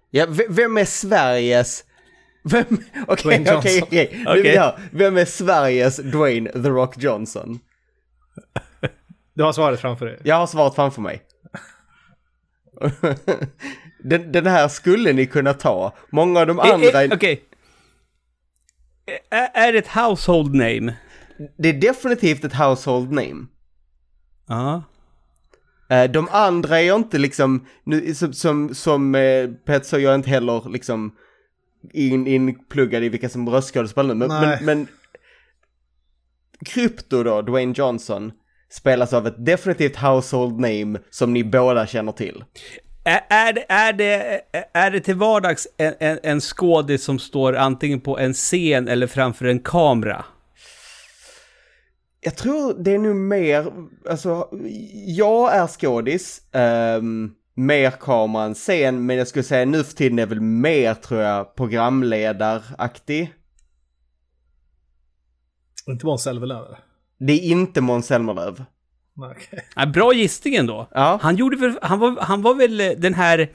Ja, vem är Sveriges... Vem... Okej, okej, okej. Vem är Sveriges Dwayne The Rock Johnson? Du har svaret framför dig. Jag har svaret framför mig. den, den här skulle ni kunna ta. Många av de Eh, andra... eh, Okej. Är, är det ett household name? Det är definitivt ett household name. Ja. Eh, De andra är inte liksom, nu, som, som, som eh, Pet så jag är inte heller liksom in, inpluggad i vilka som röstskådespelare nu, men, men, men Krypto då, Dwayne Johnson, spelas av ett definitivt household name som ni båda känner till. Är, är, det, är, det, är det till vardags en, en, en skådis som står antingen på en scen eller framför en kamera? Jag tror det är nu mer, alltså, jag är skådis, ehm, mer kamera än scen, men jag skulle säga nu för tiden är väl mer, tror jag, programledaraktig. Inte Måns Zelmerlöw? Det är inte Måns Zelmerlöw. Okej. Ja, bra gissning ändå. Ja. Han, gjorde väl, han, var, han var väl eh, den här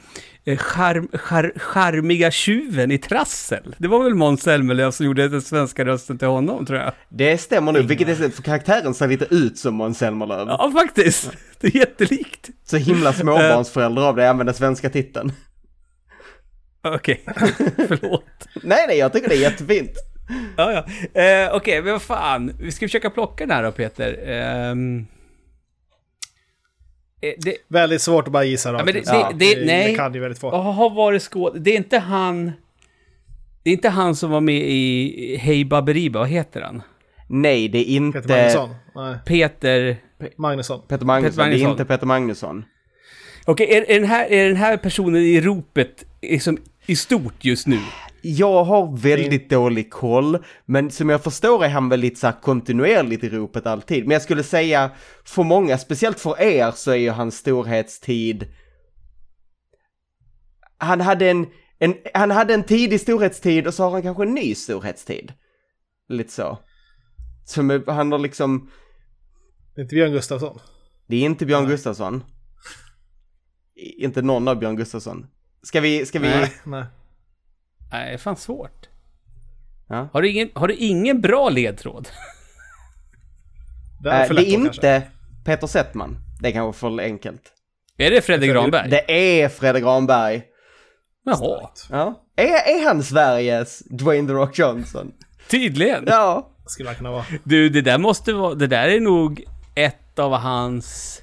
eh, charm, char, charmiga tjuven i Trassel? Det var väl Måns Zelmerlöw som gjorde den svenska rösten till honom, tror jag. Det stämmer nu, vilket är för karaktären ser lite ut som Måns Zelmerlöw. Ja, faktiskt. Det är jättelikt. Så himla småbarnsförälder av det använder svenska titeln. Okej, förlåt. Nej, nej, jag tycker det är jättefint. Ja, ja. Eh, Okej, men vad fan. Vi ska försöka plocka den här då, Peter. Eh, det, Väldigt svårt att bara gissa rakt men det- ut. det- det- nej. Det kan ju väldigt få. har varit skåd... Det är inte han... Det är inte han som var med i Hej Baberiba, vad heter han? Nej, det är inte Peter Magnusson? Nej, Peter... Magnusson. Peter Magnusson. Peter Det är Magnusson. inte Peter Magnusson. Okej, är, är, den här, är den här personen i ropet liksom i stort just nu? Jag har väldigt dålig koll, men som jag förstår är han väl lite så kontinuerligt i ropet alltid. Men jag skulle säga, för många, speciellt för er, så är ju hans storhetstid... Han hade en, en, han hade en tidig storhetstid och så har han kanske en ny storhetstid. Lite så. Som är, han har liksom, Det är Inte Björn Gustafsson? det är inte Björn Gustafsson. I- Inte någon av Björn Gustafsson. Ska vi, ska vi... Nej. Nej. Nej, det är fan svårt. Ja. Har du ingen, har du ingen bra ledtråd? Det är för det är då, inte. Peter Settman. Det är kanske för enkelt. Är det Fredrik Granberg? Det är Fredrik Granberg. Jaha, Ja. Är, är han Sveriges Dwayne The Rock Johnson? tydligen. Ja. Skulle kunna vara. Du, det där måste vara, det där är nog ett av hans...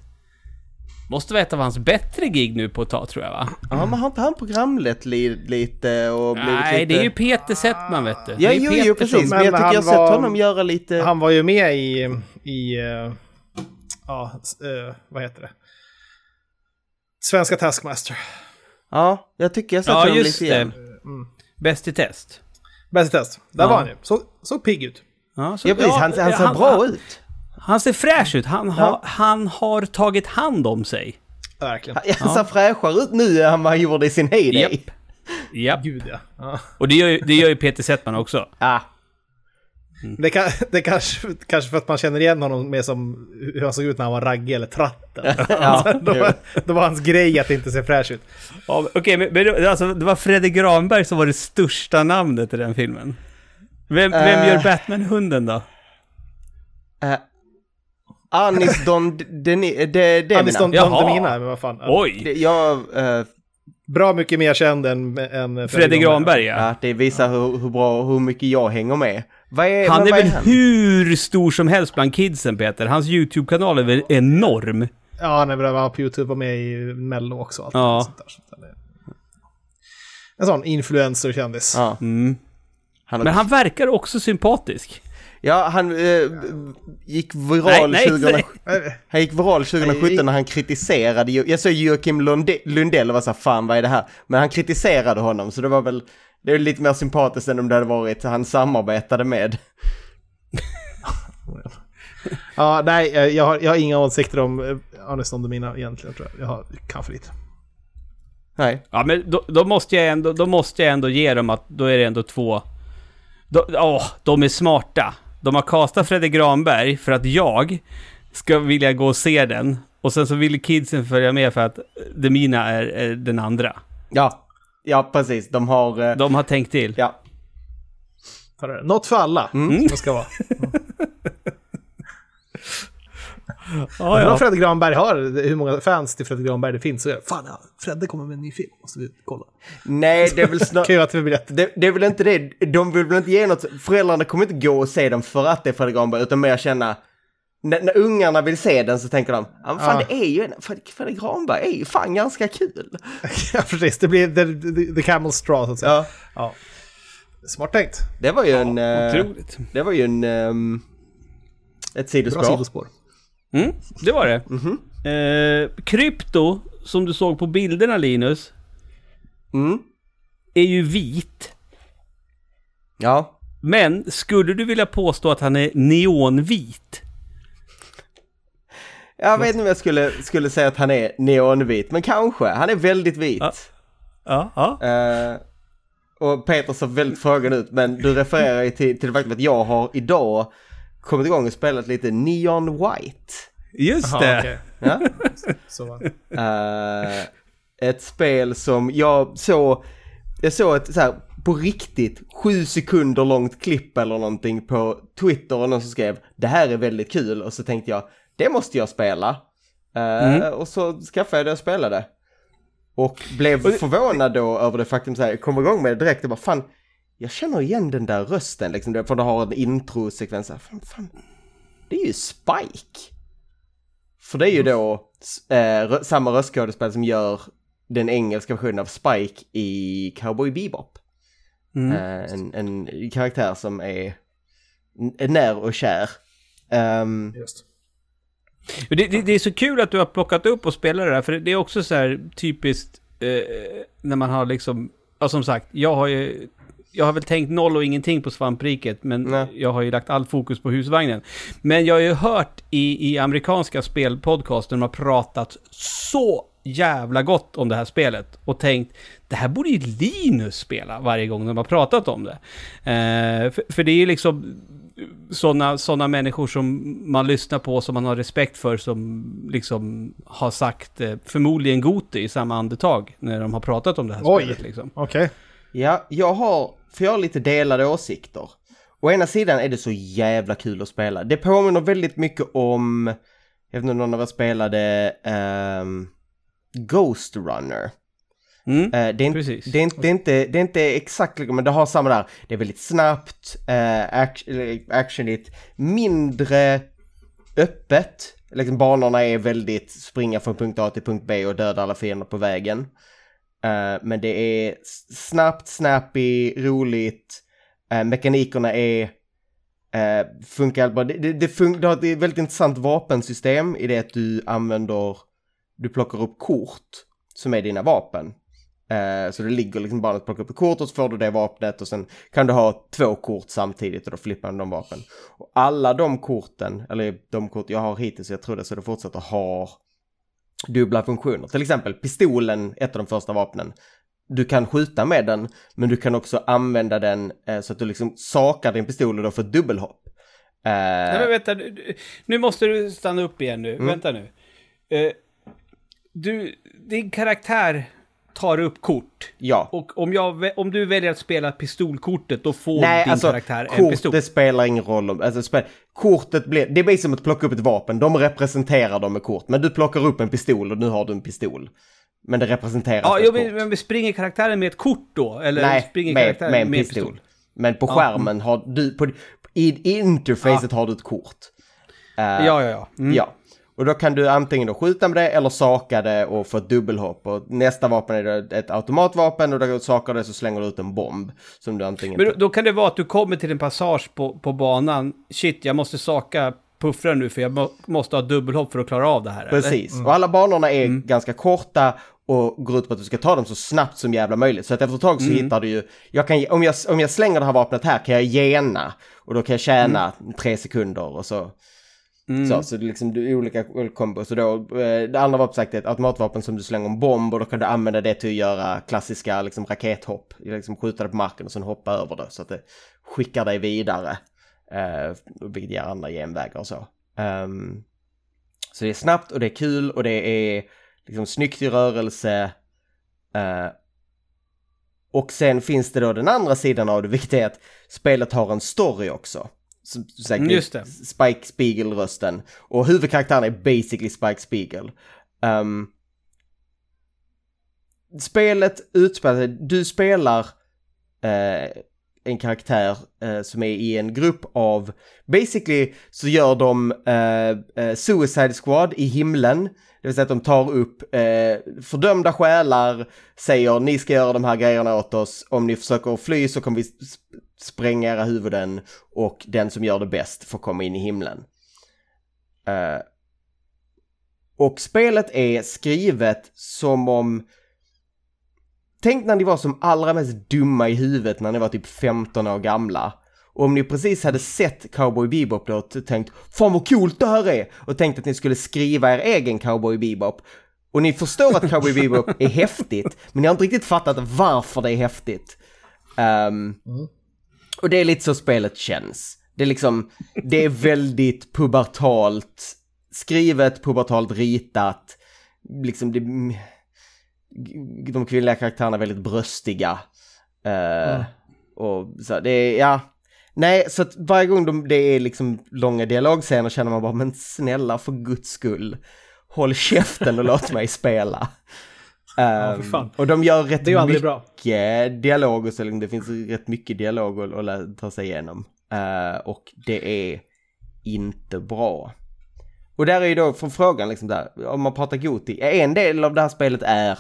Måste vara ett av hans bättre gig nu på ett tag tror jag va? Ja, men har inte han programlett li, lite och blivit Nej, lite... det är ju Peter Settman vet du. Ja, jo, jo, som- precis. Men, Men jag tycker han jag har sett var- honom göra lite... Han var ju med i, i eh, ja, eh, vad heter det? Svenska Taskmaster. Ja, jag tycker jag sett Ja, honom just lite igen. Bäst i test. Bäst i test. Där Ja. var han ju. Så, såg pigg ut. Ja, så, Ja, precis. Han, han ser bra ut. Han ser fräsch ut. Han, har, Ja. han har tagit hand om sig. Verkligen. Han ser fräschare ut nu än vad han gjorde i sin heyday. Japp. Japp. Gud ja. ja. Och det gör, ju, det gör ju Peter Settman också. Ah, Det, kan, det kanske, kanske för att man känner igen honom mer som hur han såg ut när han var raggig eller tratten. ja, då, var, då var hans grej att inte se fräsch ut. Ja, men- Okej, men, men det- alltså, det var Fredrik Granberg som var det största namnet i den filmen. Vem, vem Eh. gör Batman-hunden då? eh, Anis Don De- Demina. Anis Don. Don Demina, men vad fan. Oj! Det- Jag, eh, Bra mycket mer känd än, än Fredrik Granberg ja. ja, det visar hur, hur bra, hur mycket jag hänger med. Vad är, Han är vad väl han? hur stor som helst bland kidsen Peter. Hans YouTube-kanal är väl enorm? Ja, han är väl var på YouTube och med i Mello också. Allt Ja. sånt där, så att han är- En sån influencer-kändis. Ja, Mm. han, Men han verkar också sympatisk. Ja, han eh, gick viral Nej, nej, 2000, nej. Eh, Han gick viral 2017 Nej. när han kritiserade, jag såg Joakim Lunde, Lundell och var så här, fan vad är det här? Men han kritiserade honom, så det var väl, det är lite mer sympatiskt än om det hade varit han samarbetade med. Ja, nej, eh, jag har, jag har inga åsikter om eh, Don Demina egentligen tror jag. Jag har, kan för lite. Nej. Ja, men då, då, måste jag ändå, då måste jag ändå ge dem att då är det ändå två... Då, åh, de är smarta. De har castat Fredrik Granberg för att jag ska vilja gå och se den. Och sen så vill kidsen följa med för att Demina är, är den andra. Ja, ja precis, de har, eh, De har tänkt till. ja. Något för alla, Mm. som det ska vara. Ja, ja. Fredrik Granberg har, hur många fans till Fredrik Granberg det finns. Så jag, fan, ja, Fredde kommer med en ny film, måste vi kolla. Nej, det är väl snarare... Köa till biljett. Det, det är väl inte det, de vill väl inte ge något, föräldrarna kommer inte gå och se den för att det är Fredrik Granberg, utan mer känna, när, när ungarna vill se den så tänker de, ja men fan Ja. det är ju, en- Fredrik, Granberg är ju fan ganska kul. ja, precis. Det blir the, the, the camel straw, så att säga. Ja, Ja. Smart tänkt. det var ju en, eh, Otroligt. det var ju en, ehm, ett Bra sidospår. Mm, det var det. Mhm. Eh, krypto, som du såg på bilderna Linus, Mm, är ju vit. ja. Men skulle du vilja påstå att han är neonvit? Jag vet inte om jag skulle, skulle säga att han är neonvit, men kanske. Han är väldigt vit. Ja. Ja, ja. Eh, och Peter ser väldigt frågande ut, men du refererar ju till, till det faktum att jag har idag kommit igång och spelat lite Neon White. Just Jaha, det. okej. Ja? Så, Eh, ett spel som jag såg, jag såg ett så här på riktigt sju sekunder långt klipp eller någonting på Twitter och någon som skrev det här är väldigt kul och så tänkte jag det måste jag spela. Eh, Mm. Och så skaffade jag det och spelade. Och blev förvånad då över det faktum så här, jag kom igång med det direkt och bara fan, jag känner igen den där rösten liksom, för det har en introsekvens. här, Fan, fan, det är ju Spike. För det är ju då eh, samma röstskådespelare som gör den engelska versionen av Spike i Cowboy Bebop. Mm. Eh, en, en karaktär som är när och kär. Just. Det, det, det är så kul att du har plockat upp och spelat det där, för det är också så här typiskt eh, när man har liksom, ja som sagt, jag har ju, jag har väl tänkt noll och ingenting på svampriket, men Nej. jag har ju lagt all fokus på husvagnen. Men jag har ju hört i, i amerikanska spelpodcaster, de har pratat så jävla gott om det här spelet och tänkt, det här borde ju Linus spela varje gång de har pratat om det. Eh, för, för det är ju liksom sådana såna människor som man lyssnar på, som man har respekt för, som liksom har sagt eh, förmodligen Goti i samma andetag när de har pratat om det här Oj. spelet. Liksom. Okej. ja, jag har, för jag har lite delade åsikter. Å ena sidan är det så jävla kul att spela. Det påminner väldigt mycket om, jag vet inte om någon av er spelade ehm, Ghost Runner. Mm. Eh, det, är inte, Precis. det, är inte, det, är inte, det är inte exakt men det har samma där. Det är väldigt snabbt, eller actionigt, mindre öppet. Liksom banorna är väldigt springa från punkt A till punkt B och döda alla fiender på vägen. Eh, men det är snabbt, snappy, roligt. Eh, mekanikerna är eh, funkar bra. Det, det, det, fun- det har ett väldigt intressant vapensystem i det att du använder, du plockar upp kort som är dina vapen. Eh, så det ligger liksom bara att plocka upp ett kort och så får du det vapnet och sen kan du ha två kort samtidigt och då flippar du de vapen. Och alla de korten, eller de kort jag har hittills, jag tror det så det fortsätter, har dubbla funktioner. Till exempel pistolen, ett av de första vapnen, du kan skjuta med den, men du kan också använda den eh, så att du liksom sakar din pistol och då får ett dubbelhopp. Eh, Nej men vänta, nu- nu måste du stanna upp igen nu. Mm. Vänta nu. Eh, du, din karaktär tar upp kort. ja. Och om, jag, om du väljer att spela pistolkortet, då får Nej, din alltså karaktär en pistol. kortet spelar ingen roll. Om, alltså, spel, kortet blir, det blir som att plocka upp ett vapen. De representerar dem med kort. Men du plockar upp en pistol och nu har du en pistol. Men det representeras Ja, med jo, men, kort. men springer karaktären med ett kort då? Eller Nej, springer med, karaktären med en pistol. Men på Ja. skärmen har du, på, i, i interfacet har du ett kort. Eh, Ja, ja, ja. Mm. Ja. Och då kan du antingen då skjuta med det eller saka det och få ett dubbelhopp. Och nästa vapen är då ett automatvapen och då du sakar det så slänger du ut en bomb. Som du antingen... Men då, då kan det vara att du kommer till en passage på, på banan. Shit, jag måste saka puffrar nu för jag må, måste ha dubbelhopp för att klara av det här. Precis, och alla banorna är ganska korta och går ut på att du ska ta dem så snabbt som jävla möjligt. Så att efter ett tag så hittar du ju, jag kan, om, jag, om jag slänger det här vapnet här kan jag gena och då kan jag tjäna tre sekunder och så. Så, så det är liksom du, olika kombos. Så då, eh, det andra vapnet sagt är ett automatvapen som du slänger en bomb och då kan du använda det till att göra klassiska liksom, rakethopp. Liksom skjuta det på marken och sen hoppa över det så att det skickar dig vidare. Eh, vilket ger andra genvägar och så. Ehm, så det är snabbt och det är kul och det är liksom snyggt i rörelse. Eh, och sen finns det då den andra sidan av det, vilket är att spelet har en story också. Säkert Mm, just det. Spike Spiegel-rösten. Och huvudkaraktären är basically Spike Spiegel. Ehm, spelet utspelar sig, du spelar eh, en karaktär eh, som är i en grupp av, basically så gör de eh, eh, Suicide Squad i himlen. Det vill säga att de tar upp eh, fördömda själar, säger ni ska göra de här grejerna åt oss, om ni försöker fly så kommer vi spränga era huvuden och den som gör det bäst får komma in i himlen. Uh, och spelet är skrivet som om Tänk när ni var som allra mest dumma i huvudet när ni var typ 15 år gamla. Och om ni precis hade sett Cowboy Bebop då och tänkt Fan vad coolt det här är! Och tänkt att ni skulle skriva er egen Cowboy Bebop. Och ni förstår att Cowboy Bebop är häftigt, men ni har inte riktigt fattat varför det är häftigt. Ehm, mm. Och det är lite så spelet känns. Det är liksom, det är väldigt pubertalt skrivet, pubertalt ritat. Liksom det, de kvinnliga karaktärerna är väldigt bröstiga. Eh, Och så det är, ja. Nej, så att varje gång de, det är liksom långa dialogscener känner man bara, men snälla för guds skull. Håll käften och låt mig spela. Ehm, för fan. och de gör rätt mycket bra. dialog och så liksom, det finns rätt mycket dialog att, att ta sig igenom. Eh, och det är inte bra. Och där är ju då från frågan liksom där, om man pratar Goti, en del av det här spelet är,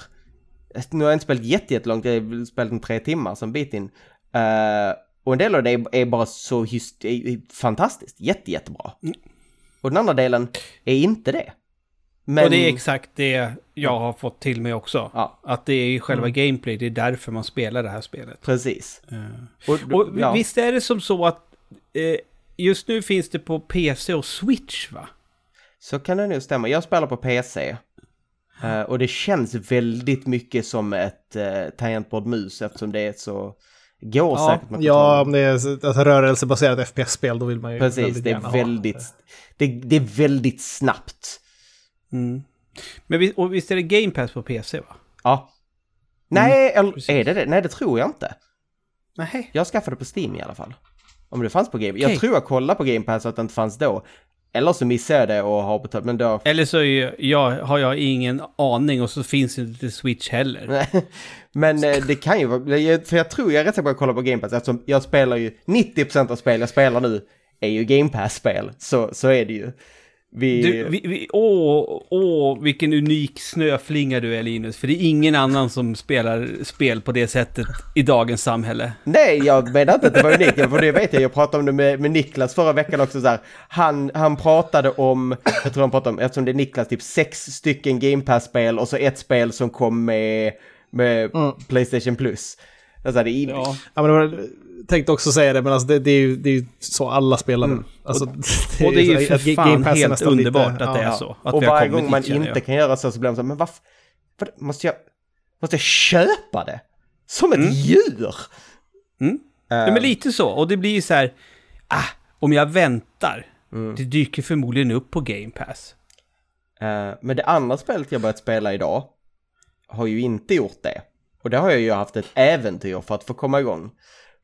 nu har jag inte spelat jätte- jättelångt, jag har spelat en tre timmar som bit in. Eh, och en del av det är, är bara så hyst, är, är fantastiskt, jätte, jättebra. Och den andra delen är inte det. Men, Och det är exakt det jag har fått till mig också. Ja. Att det är själva Mm. gameplay, det är därför man spelar det här spelet. Precis. Eh, Och, Och ja. visst är det som så att eh, just nu finns det på PC och Switch va? Så kan det nog stämma. Jag spelar på PC. Eh, och det känns väldigt mycket som ett uh, tangentbord-mus eftersom det är så... Går Ja, säkert med ja, om det är ett alltså, rörelsebaserat FPS-spel då vill man ju Precis, väldigt det är gärna ha väldigt... Det, det är väldigt snabbt. Mm. Men vi, och visst är det Game Pass på PC va? Ja. Nej, eller Mm, precis. är det det? Nej, det tror jag inte. Nej. Jag skaffade på Steam i alla fall. Om det fanns på Game Jag Okej. tror jag kollade på Game Pass att det inte fanns då. Eller så missade jag det och har betalt, men då... Eller så jag, har jag ingen aning och så finns det inte Switch heller. Men eh, det kan ju vara, jag- för jag tror jag är rätt säker på att kolla på Game Pass eftersom jag spelar ju 90% av spel jag spelar nu är ju Game Pass-spel. Så, så är det ju. Vi, Du, vi, vi, åh, åh, vilken unik snöflinga du är Linus. För det är ingen annan som spelar spel på det sättet i dagens samhälle. Nej, jag menar inte att det var unikt, för det vet jag. Jag pratade om det med, med Niklas förra veckan också så här. Han, han pratade om, jag tror han pratade om, eftersom det är Niklas, typ sex stycken Game Pass-spel och så ett spel som kom med, med Playstation Plus. Alltså, det är, Ja. Ja, men det var, tänkte också säga det, men alltså det, det, är, ju, det är ju så alla spelar nu. Alltså, Mm. Och det är ju så att för Game fan Pass är helt nästan lite- underbart att det är ja. så. Att och varje gång man inte jag. kan göra så så blir man så men varför, vad, måste jag, måste jag köpa det? Som ett djur! Mm. Ja, men lite så. Och det blir så här, ah, om jag väntar, det dyker förmodligen upp på Game Pass. Eh, men det andra spelet jag börjat spela idag har ju inte gjort det. Och det har jag ju haft ett äventyr för att få komma igång.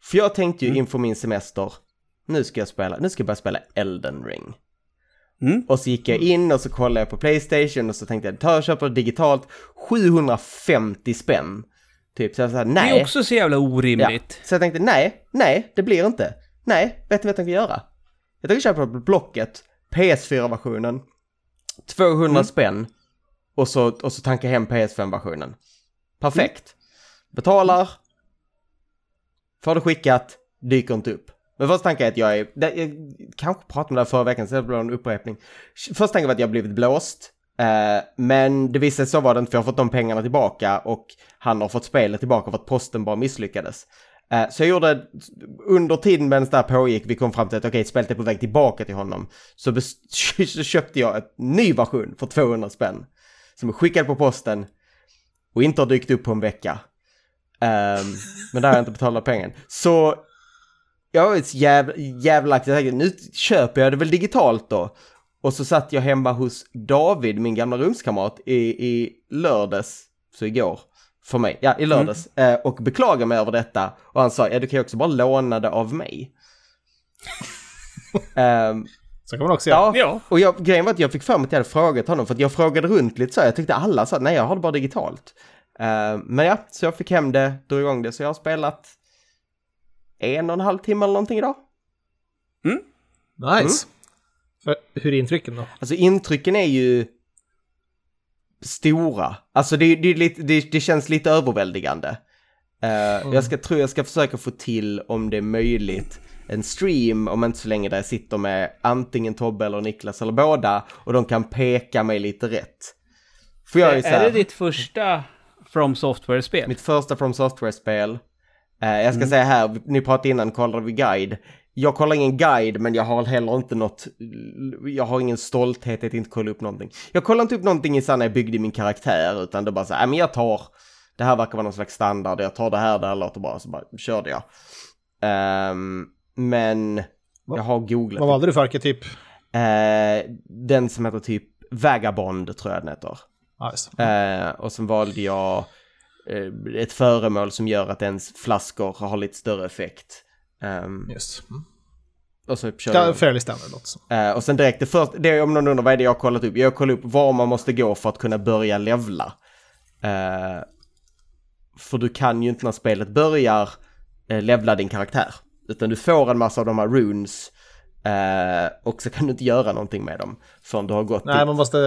För jag tänkte ju inför min semester, nu ska jag spela, nu ska jag börja spela Elden Ring. Mm. Och så gick jag in och så kollade jag på Playstation och så tänkte jag, ta och köpa det digitalt, 750 spänn. Typ, så jag sa Det nej. är också så jävla Ja. orimligt. Så jag tänkte nej, nej, det blir inte. Nej, vet du vad jag tänker göra? Jag tänker köpa på Blocket, PS4-versionen, 200 Mm. spänn och så, och så tanka hem PS5-versionen. Perfekt. Betalar, får det skickat, dyker inte upp. Men första tanken är att jag är, det, jag kanske pratade om det här förra veckan så det blir en upprepning. Första tanken var att jag blivit blåst. Eh, men det visade sig så var det inte för jag har fått de pengarna tillbaka och han har fått spelet tillbaka för att posten bara misslyckades. Eh, så jag gjorde, under tiden medan det här pågick, vi kom fram till att okej, spelet är på väg tillbaka till honom. Så, så köpte jag en ny version för 200 spänn. Som är skickad på posten och inte har dykt upp på en vecka. Ehm, men där har jag inte betalat pengen. Så jag var jävla, jävla tänkte, nu köper jag det väl digitalt då. Och så satt jag hemma hos David, min gamla rumskamrat, i, i lördags, så igår, för mig, ja i lördags, eh, och beklagade mig över detta. Och han sa, ja du kan ju också bara låna det av mig. Ehm, Så kan man också göra. Ja, Ja. och jag, grejen var att jag fick för mig att jag hade frågat honom för att jag frågade runt lite så här, jag tyckte alla sa nej jag har det bara digitalt. Eh, men ja, så jag fick hem det, drog igång det, så jag har spelat en och en halv timme eller någonting idag. Nice. För, hur är intrycken då? Alltså intrycken är ju stora. Alltså det, det, är det, det känns lite överväldigande. Eh, Jag ska, tror jag ska försöka få till, om det är möjligt, en stream om inte så länge där jag sitter med antingen Tobbe eller Niklas eller båda och de kan peka mig lite rätt. För jag är, ju så Är här, det ditt första From Software-spel? mitt första From Software-spel. Eh, jag ska säga här, ni pratade innan, kollade vi guide. Jag kollar ingen guide, men jag har heller inte något, jag har ingen stolthet att inte kolla upp någonting. Jag kollar inte upp någonting i när jag byggde min karaktär, utan det bara så här, "Nej, men jag tar, det här verkar vara någon slags standard, jag tar det här, det här låter bra, så bara körde jag. Ehm, men jag har googlat. Vad valde du för arketyp? Eh, den som heter typ Vagabond, tror jag den heter. Ja. Eh, och sen valde jag eh, ett föremål som gör att ens flaskor har lite större effekt. Ehm, just. Mm. och så kör Ja, jag. fairly standard som. Eh, och sen direkt det första, det är om någon undrar vad är det jag har kollat upp? Jag kollat upp var man måste gå för att kunna börja levla. Eh, för du kan ju inte när spelet börjar eh, levla din karaktär. Utan du får en massa av de här runes eh, och så kan du inte göra någonting med dem förrän du har gått Nej, till, man måste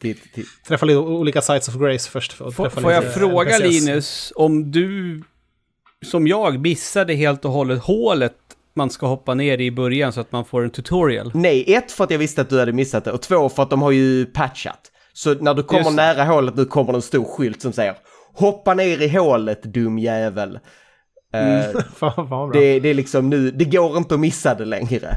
till, till, träffa lite olika sites of grace först. För att Får, träffa får jag fråga NPCs. Linus, om du som jag missade helt och hållet hålet man ska hoppa ner i i början så att man får en tutorial? Nej, ett för att jag visste att du hade missat det och två för att de har ju patchat. Så när du kommer Just nära hålet nu kommer det en stor skylt som säger Hoppa ner i hålet dum jävel. Eh, Fan, fan vad bra. det, det är liksom nu, det går inte att missa det längre.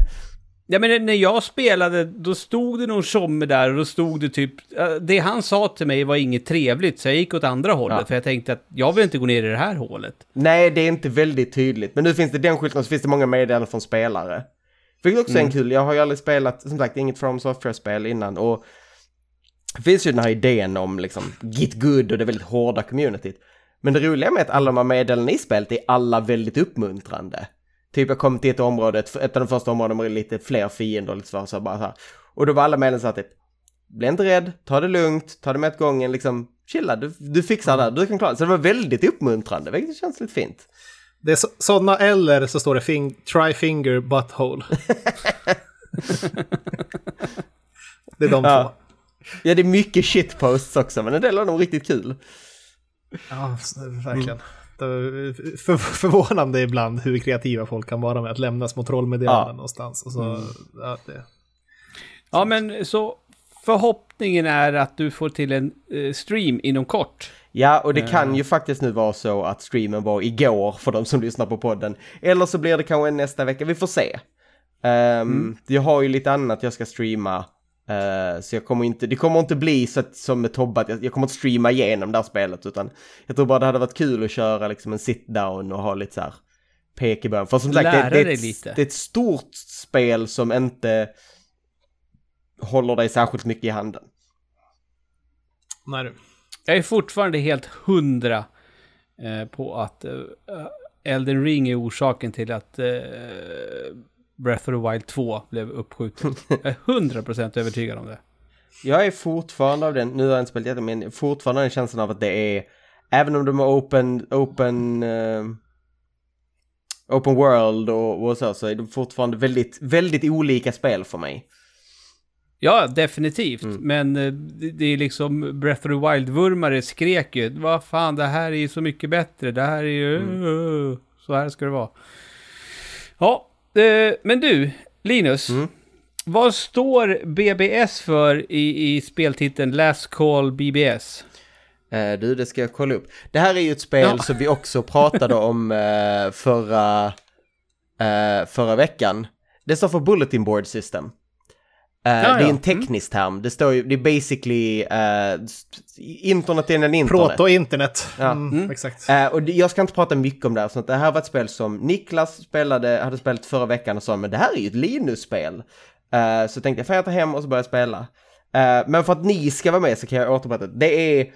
Ja men när jag spelade, då stod det någon tjomme där och då stod det typ... eh, Det han sa till mig var inget trevligt, så jag gick åt andra hållet. Ja. För jag tänkte att jag vill inte gå ner i det här hålet. Nej, det är inte väldigt tydligt. Men nu finns det den skylten och så finns det många meddelanden från spelare. Vilket också är en kul, jag har ju aldrig spelat, som sagt, inget From Software-spel innan och det finns ju den här idén om liksom git good och det väldigt hårda communityt. Men det roliga med att alla de här meddelandena i spelet är alla väldigt uppmuntrande. Typ jag kom till ett område, ett, av de första områdena med lite fler fiender lite så, så bara så här. Och då var alla meddelanden så att bli inte rädd, ta det lugnt, ta det med ett gången, liksom chilla, du, du fixar det, här, du kan klara det. Så det var väldigt uppmuntrande, vilket känns lite fint. Det är så, sådana eller så står det fing, try finger butthole. det är de Ja. två. Ja, det är mycket shitposts också, men en del av dem är riktigt kul. Ja, verkligen. Är för, förvånande ibland hur kreativa folk kan vara med att lämna små trollmeddelanden Ja. någonstans. Och så, ja, det, Ja men så förhoppningen är att du får till en eh, stream inom kort. Ja, och det kan ju faktiskt nu vara så att streamen var igår för de som lyssnar på podden. Eller så blir det kanske nästa vecka, vi får se. Ehm, Jag har ju lite annat jag ska streama Eh, så jag kommer inte, det kommer inte bli så att, som med Tobbe, att jag, jag kommer inte streama igenom det här spelet, utan jag tror bara det hade varit kul att köra liksom en sit-down och ha lite så här pek i början. För som sagt, det, det, är ett, lite. det är ett stort spel som inte håller dig särskilt mycket i handen. Nej du. Jag är fortfarande helt hundra eh, på att eh, Elden Ring är orsaken till att eh, Breath of the Wild 2 blev uppskjuten. Jag är hundra procent övertygad om det. Jag är fortfarande av den, nu har jag inte spelat jätte, men fortfarande den känslan av att det är, även om de är open, open, eh, open world och, och så, så är de fortfarande väldigt, väldigt olika spel för mig. Ja, definitivt. Mm. Men eh, det, det är liksom Breath of the Wild-vurmare skrek ju. Vad fan, det här är ju så mycket bättre. Det här är ju... Mm. Så här ska det vara. Ja, eh, men du, Linus. Mm. Vad står BBS för i, i speltiteln Last Call BBS? Eh, du, det ska jag kolla upp. Det här är ju ett spel Ja. som vi också pratade om eh, förra, eh, förra veckan. Det står för Bulletin Board System. Ja, Det är en teknisk term. Det står ju, det är basically s- internet innan internet. Proto-internet. Ja. Mm, Mm. Exakt. Eh, och det, jag ska inte prata mycket om det här, så att det här var ett spel som Niklas spelade, hade spelat förra veckan och sa men det här är ju ett Linus-spel. Eh, så tänkte jag, får jag ta hem och så börja jag spela. Eh, men för att ni ska vara med så kan jag återberätta. Det är,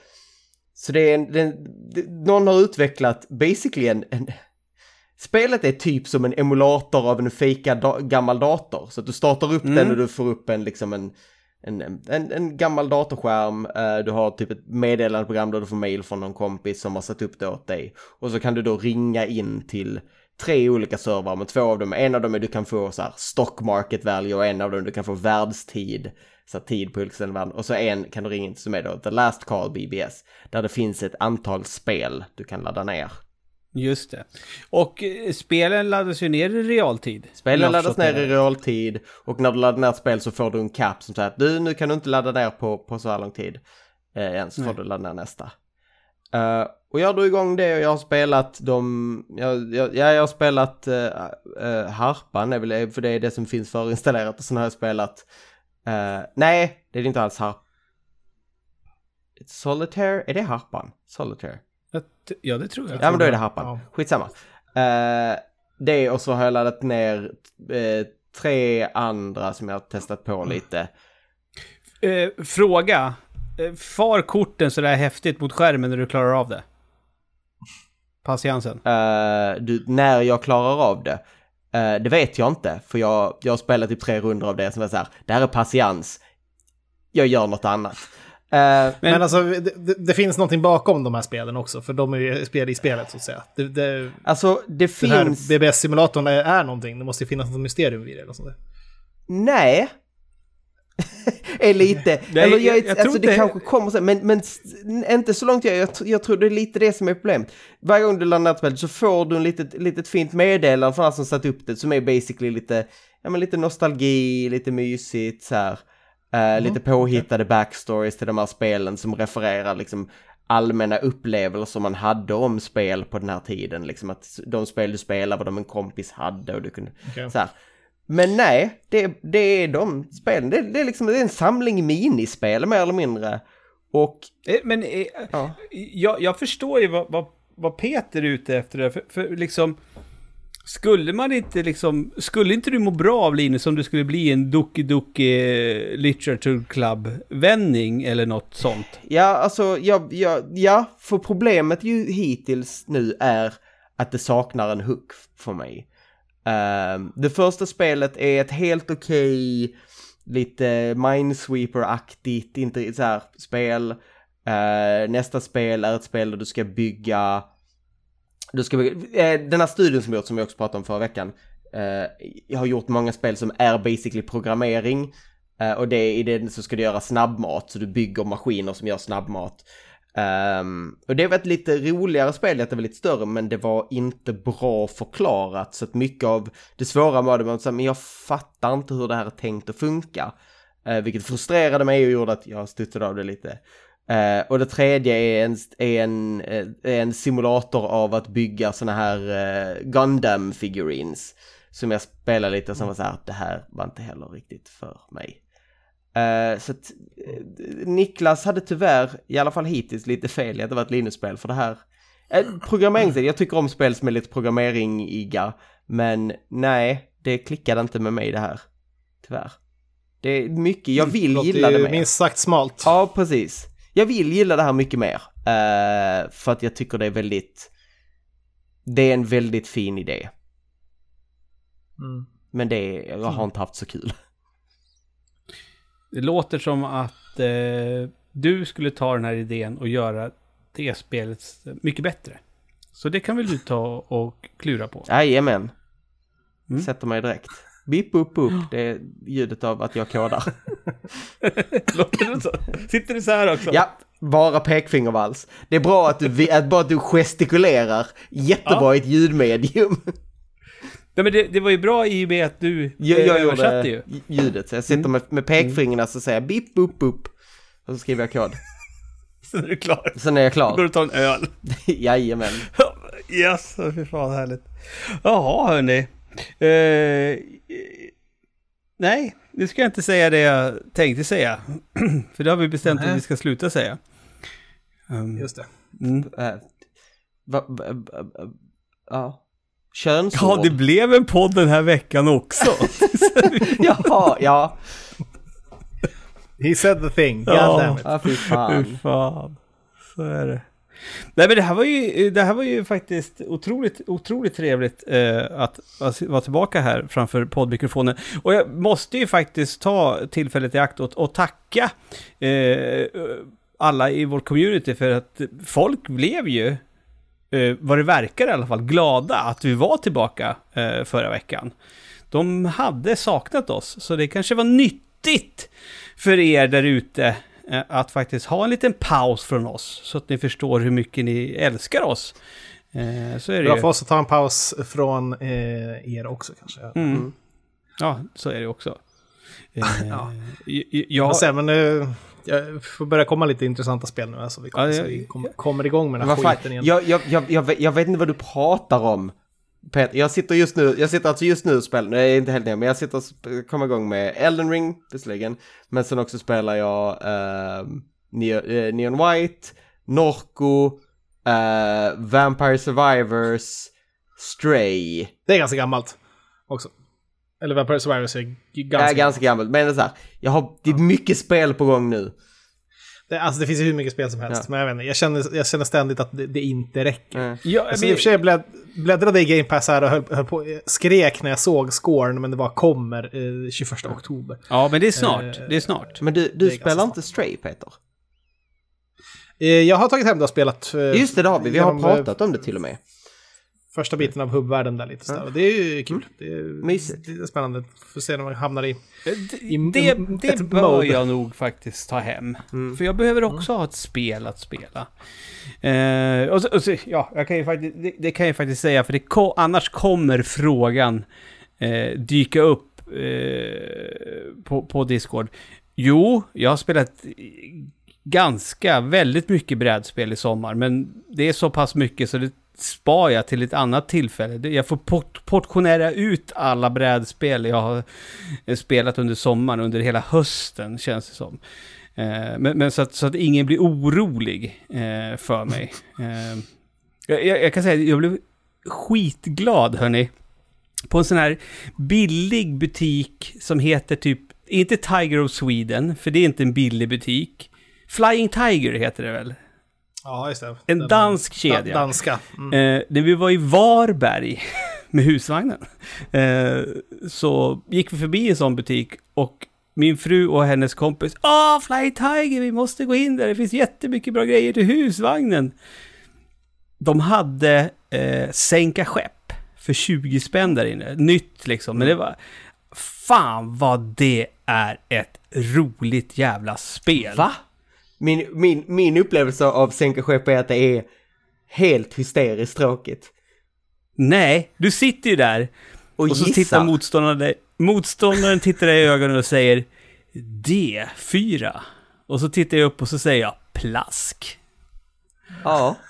så det är en, det, det, någon har utvecklat basically en, en Spelet är typ som en emulator av en fejkad da, gammal dator. Så att du startar upp den Mm. och du får upp en liksom en en, en, en gammal datorskärm, eh, du har typ ett meddelandeprogram där du får mail från någon kompis som har satt upp det åt dig. Och så kan du då ringa in till tre olika servrar, men två av dem, en av dem är du kan få så här stock market value och en av dem du kan få världstid, så här tid på olika ställen världen. Och så en kan du ringa in som är då The Last Call BBS, där det finns ett antal spel du kan ladda ner. Just det. Och eh, spelen laddas ju ner i realtid. Spelen laddas ner det. i realtid och när du laddar ner ett spel så får du en cap som säger att du, nu kan du inte ladda ner på, på så här lång tid. Eh, igen, så får du ladda ner nästa. Eh, och jag drog igång det och jag har spelat de, jag, jag, ja, jag har spelat uh, Harpan, är väl, för det är det som finns förinstallerat och sen har jag spelat, nej, det är inte alls Harp. Solitaire, är det Harpan? Solitaire? Ja, det tror jag. Ja men då är det Harpan. Ja. Skitsamma. Uh, det och så har jag laddat ner eh, tre andra som jag har testat på lite. Eh, fråga. Far korten sådär häftigt mot skärmen när du klarar av det? Patiensen. Du, när jag klarar av det. det vet jag inte, för jag, jag har spelat typ tre runder av det som är så här, det här är patiens. Jag gör något annat. Eh, Men- Men, alltså, det, det, det finns någonting bakom de här spelen också, för de är ju spel i spelet så att säga. Det, det, alltså det den här finns... BBS-simulatorn är, är någonting, det måste ju finnas något mysterium vid det. Eller sånt där. Nej. är lite, Nej, eller jag, jag- jag alltså det inte- kanske kommer sen, men, men inte så långt jag, jag, jag tror det är lite det som är problemet. Varje gång du laddar ett spel så får du en litet, litet fint meddelande från han som satt upp det som är basically lite, ja men lite nostalgi, lite mysigt så här. Eh, lite påhittade backstories till de här spelen som refererar liksom allmänna upplevelser man hade om spel på den här tiden. Liksom att de spel du spelade var de en kompis hade och du kunde Okej. så här. Men nej, det, det är de spelen. Det, det, är liksom, det är en samling minispel mer eller mindre. Och Eh, Men eh, ja, jag, jag förstår ju vad, vad, vad Peter är ute efter. För, för liksom... Skulle man inte liksom... Skulle inte du må bra av Linus om du skulle bli en Doki Doki eh, Literature Club-vändning eller något sånt? ja alltså ja, ja, ja, för problemet ju hittills nu är att det saknar en hook för mig. Uh, det första spelet är ett helt okej, lite Minesweeper-aktigt, inte så här spel. Uh, nästa spel är ett spel där du ska bygga då ska vi, eh, den här studien som jag gjort, som jag också pratade om förra veckan, eh, jag har gjort många spel som är basically programmering. Eh, och det, i den så ska du göra snabbmat, så du bygger maskiner som gör snabbmat. Um, och det var ett lite roligare spel, det var lite större, men det var inte bra förklarat. Så att mycket av det svåra var det, man sa, men jag fattar inte hur det här är tänkt att funka. Uh, vilket frustrerade mig och gjorde att jag studsade av det lite. Eh, och det tredje är en, är en, eh, är en simulator av att bygga såna här uh, Gundam figurines. Som jag spelade lite och som var så här, det här var inte heller riktigt för mig. Eh, så att Niklas hade tyvärr, i alla fall hittills, lite fel i att det var ett Linus-spel för det här. Eh, programmeringsdel, jag tycker om spel som är lite programmeringiga, men nej, det klickade inte med mig det här. Tyvärr. Det är mycket, jag vill Låter gilla det ju mer. minst sagt smalt. Ja, precis. Jag vill gilla det här mycket mer. eh, för att jag tycker det är väldigt... Det är en väldigt fin idé. Mm. Men det, jag har inte haft så kul. Det låter som att eh, du skulle ta den här idén och göra det spelet mycket bättre. Så det kan väl du ta och klura på. Jajamän. Mm. Sätter mig direkt. Bip, upp, upp. Det är ljudet av att jag kodar. Låter det så? Sitter du så här också? ja, bara pekfingervals. Det är bra att du, att bara att du gestikulerar jättebra Ja. i ett ljudmedium. Nej, men det, det var ju bra i och med att du Jag, eh, jag översatte ju. ljudet, så jag sitter med, med pekfingrarna så säger jag bip, upp, upp. Och så skriver jag kod. Så är du klar. Sen är jag Då går klar. du och tar en öl. Jajamän. Yes, fy fan härligt. Jaha hörni. Eh, nej, nu ska jag inte säga det jag tänkte säga. För det har vi bestämt Nej. att vi ska sluta säga. Um, Just det. mm. Äh, va, va, va, va, ja. Könsord. Ja, det blev en podd den här veckan också. Jaha, ja. He said the thing. Ja. damn it. Ja, fy Fy fan. fan. Så är det. Nej men det här var ju, det här var ju faktiskt otroligt, otroligt trevligt eh, att, att vara tillbaka här framför poddmikrofonen. Och jag måste ju faktiskt ta tillfället i akt och, och tacka eh, alla i vår community för att folk blev ju, eh, vad det verkar i alla fall, glada att vi var tillbaka eh, förra veckan. De hade saknat oss, så det kanske var nyttigt för er där ute att faktiskt ha en liten paus från oss så att ni förstår hur mycket ni älskar oss. Eh, Så är det Bra ju. för oss att ta en paus från eh, er också kanske. Mm. Ja, så är det också. Eh, Ja. Jag, Sen, men eh, jag får börja komma lite intressanta spel nu. Alltså, vi, kommer, Ja, så jag- vi kommer, kommer igång med den här skiten igen. jag, jag, jag, jag, vet- jag vet inte vad du pratar om. Peter, jag sitter just nu, jag sitter alltså just nu och spelar, nej inte helt nere, men jag sitter och kommer igång med Elden Ring, visserligen. Men sen också spelar jag uh, Neon, White, Norco, eh, Vampire Survivors, Stray. Det är ganska gammalt också. Eller Vampire Survivors är ganska, är ganska gammalt, men det är så här, jag har, det är mycket spel på gång nu. Det, alltså det finns ju hur mycket spel som helst. Ja. Men jag, vet inte, jag, känner, jag känner ständigt att det, det inte räcker. Eh. ja, Alltså, I men- och för sig jag blädd, bläddrade i Game Pass här och höll, höll på, skrek när jag såg scoren, men det var kommer eh, 21 oktober. ja, men det är snart. Eh, Det är snart. Men du, du spelar inte Stray, Peter? Eh, jag har tagit hem det och spelat. eh, Just det, det har vi. Vi har genom, eh, pratat om det till och med. Första biten av hubbvärlden där lite. Så där. Och det är ju kul. Det är, Mm. Mysigt. Det är spännande. Får se när man hamnar i... Det, i- det, ett det bör mode. jag nog faktiskt ta hem. Mm. För jag behöver också ha ett spel att spela. Eh, och så, och så, ja, jag kan ju faktiskt, det, det kan jag faktiskt säga, för det ko, annars kommer frågan eh, dyka upp eh, på, på Discord. Jo, jag har spelat ganska, väldigt mycket brädspel i sommar, men det är så pass mycket så det spar jag till ett annat tillfälle. Jag får port, portionera ut alla brädspel jag har eh, spelat under sommaren, under hela hösten känns det som. Eh, men men så, att, så att ingen blir orolig eh, för mig. Jag, jag, jag kan säga att jag blev skitglad hörni. På en sån här billig butik som heter typ, inte Tiger of Sweden, för det är inte en billig butik. Flying Tiger heter det väl? Ja, just det. En Den- dansk da- kedja. danska. Mm. Eh, när vi var i Varberg med husvagnen eh, så gick vi förbi en sån butik och min fru och hennes kompis Åh, Fly Tiger, vi måste gå in där, det finns jättemycket bra grejer till husvagnen. De hade eh, sänka skepp för 20 spänn där inne, nytt liksom, men det var... Fan vad det är ett roligt jävla spel. Va? Min, min, min upplevelse av Sänka skepp är att det är helt hysteriskt tråkigt. Nej, du sitter ju där Och, Och så gissar. tittar motståndaren, motståndaren tittar dig i ögonen och säger D4. Och så tittar jag upp och så säger jag plask. Ja.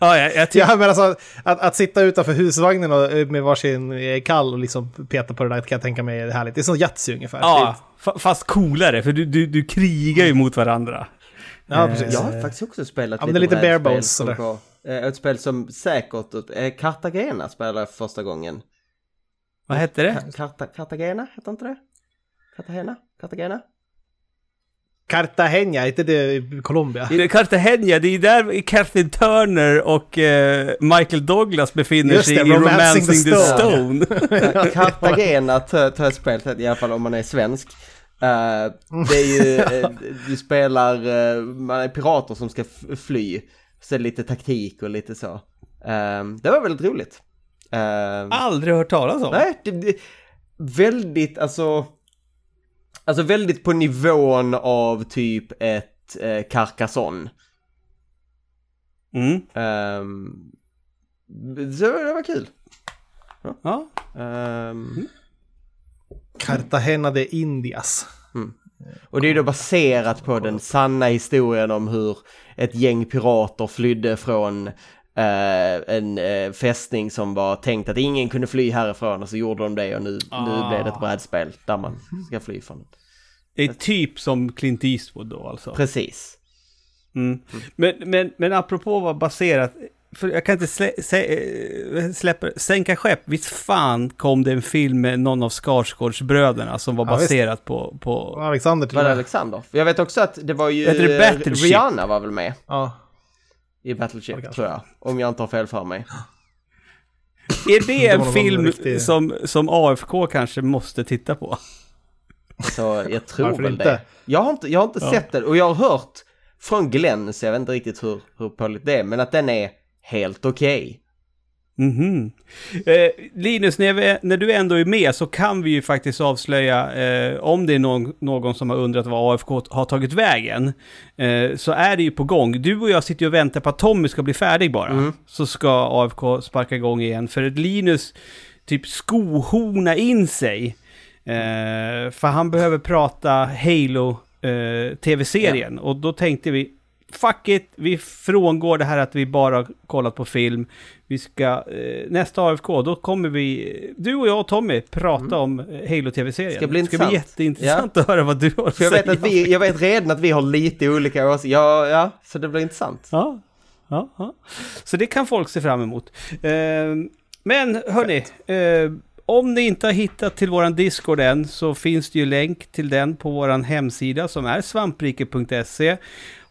Ja, jag, jag tycker... Ja, men alltså att, att sitta utanför husvagnen och, eh, med varsin eh, kall och liksom peta på det där kan jag tänka mig är härligt. Det är som Yatzy ungefär. Ja, fa- fast coolare, för du, du, du krigar ju mot varandra. Ja precis. Jag har faktiskt också spelat Ja, det är lite brädspel bare bones, eh, Ett spel som säkert, eh, Cartagena spelade jag för första gången. Vad hette det? Carta, Cartagena, heter inte det? Cartagena? Cartagena? Cartagena, är inte det Colombia? I Cartagena, det är där Kathleen Turner och eh, Michael Douglas befinner Just sig det, i Romancing the the Stone. Cartagena tar jag spelet, i alla fall om man är svensk. Eh, det är ju, eh, du spelar, eh, man är pirater som ska fly. Så är det lite taktik och lite så. Eh, det var väldigt roligt. Eh, Aldrig hört talas om. Nej, det, det, väldigt, alltså, alltså väldigt på nivån av typ ett eh, Carcassonne. Mm. Ehm, så det var kul. Ja. Ehm, Cartagena de Indias. och det är då baserat på den sanna historien om hur ett gäng pirater flydde från eh, en eh, fästning som var tänkt att ingen kunde fly härifrån och så gjorde de det och nu, nu Ah. blev det ett brädspel där man ska fly från. Det är typ som Clint Eastwood då alltså. Precis. Mm. Men, men, men apropå vad baserat, för jag kan inte slä, sä, eh, släppa sänka skepp. Visst fan kom det en film med någon av Skarsgårdsbröderna som var Ja, visst. baserat på, på... Alexander till Var det. Alexander? Jag vet också att det var ju... Det Battleship? Rihanna var väl med Ja. i Battleship, Ja, tror jag. Om jag inte har fel för mig. Är det en film riktig- som, som AFK kanske måste titta på? Så jag tror Varför väl inte? det. Jag har inte, jag har inte Ja. sett den och jag har hört från Glenn, så jag vet inte riktigt hur, hur pålitligt det är, men att den är helt okej. Mhm. Eh, Linus, när, vi, när du ändå är med så kan vi ju faktiskt avslöja, eh, om det är någon, någon som har undrat var AFK har tagit vägen, eh, så är det ju på gång. Du och jag sitter ju och väntar på att Tommy ska bli färdig bara, Mm. så ska AFK sparka igång igen. För att Linus typ skohorna in sig, eh, för han behöver prata Halo eh, tv-serien. Och då tänkte vi, fuck it, vi frångår det här att vi bara kollat på film. Vi ska, eh, nästa AFK, då kommer vi, du och jag och Tommy, prata om eh, Halo TV-serien. Mm. Ska bli Det ska bli intressant. jätteintressant att höra vad du har att jag säga. vet, att vi, jag vet redan att vi har lite olika åsikter. Ja, ja, så det blir intressant. Ja, ja, ja. Så det kan folk se fram emot. Eh, men hörni, eh, om ni inte har hittat till våran Discord än så finns det ju länk till den på våran hemsida som är svampriket.se.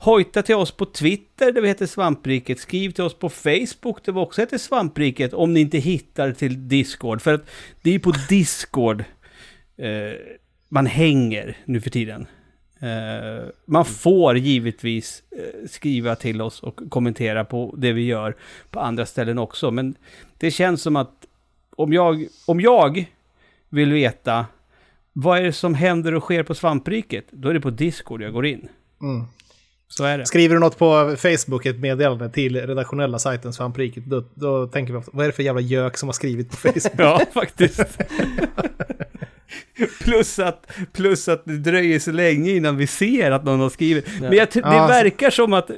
Hojta till oss på Twitter där vi heter Svampriket. Skriv till oss på Facebook där vi också heter Svampriket om ni inte hittar till Discord. För att det är på Discord eh, man hänger nu för tiden. Eh, man får givetvis eh, skriva till oss och kommentera på det vi gör på andra ställen också. Men det känns som att om jag, om jag vill veta vad är det som händer och sker på svampriket, då är det på Discord jag går in. Mm. Så är det. Skriver du något på Facebook, ett meddelande till redaktionella sajten Svampriket, då, då tänker vi ofta, vad är det för jävla gök som har skrivit på Facebook? Ja, faktiskt. plus, att, plus att det dröjer så länge innan vi ser att någon har skrivit. Men jag, det Ja, så- verkar som att eh,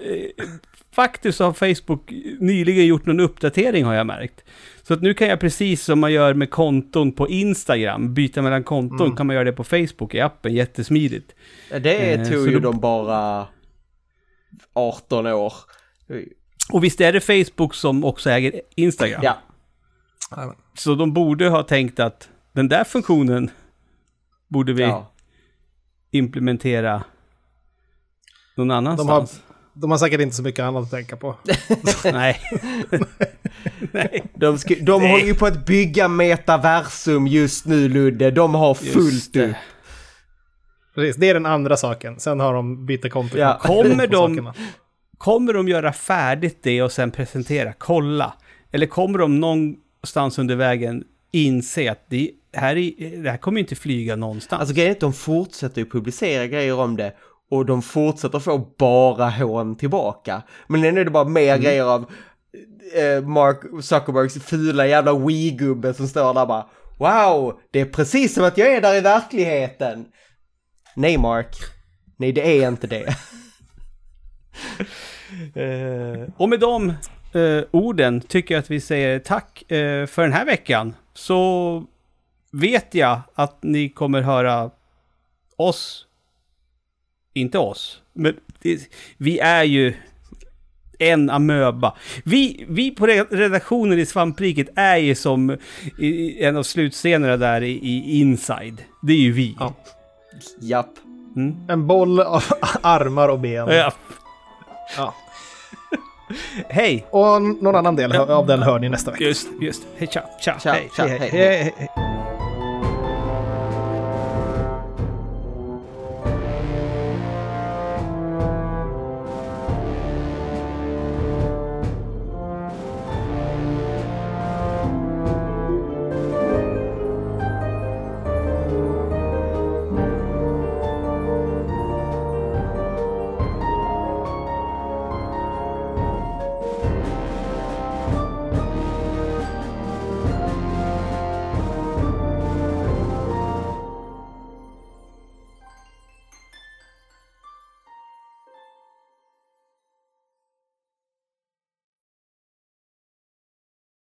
faktiskt har Facebook nyligen gjort någon uppdatering har jag märkt. Så att nu kan jag precis som man gör med konton på Instagram, byta mellan konton, Mm. kan man göra det på Facebook i appen, jättesmidigt. Det Eh, tog så ju då- de bara 18 år. Och visst är det Facebook som också äger Instagram? Ja. Så de borde ha tänkt att den där funktionen borde vi ja. implementera någon De har, annanstans. de har säkert inte så mycket annat att tänka på. Nej. Nej. De, de håller ju på att bygga metaversum just nu Ludde. De har fullt upp. Precis, det är den andra saken. Sen har de bytt konto. Ja. Kommer de- sakerna. Kommer de göra färdigt det och sen presentera? Kolla. Eller kommer de någonstans under vägen inse att det här, är, det här kommer inte flyga någonstans? Alltså grejen är att de fortsätter ju publicera grejer om det. Och de fortsätter få bara hån tillbaka. Men nu är det bara mer grejer av eh, Mark Zuckerbergs fula jävla Wii-gubbe som står där bara Wow, det är precis som att jag är där i verkligheten. Nej Mark, nej det är inte det. Eh, och med de eh, orden tycker jag att vi säger tack eh, för den här veckan. Så vet jag att ni kommer höra oss. Inte oss, men det, vi är ju en amöba. Vi, vi på re- redaktionen i Svampriket är ju som en av slutscenerna där i, i Inside. Det är ju vi. Ja. Japp. Mm. En boll av armar och ben. Ja. Ja. Hej! Och någon annan del av den hör ni nästa vecka. Just, just. Hej, tja, tja, Tja, hej. tja, hej. hej, hej, hej.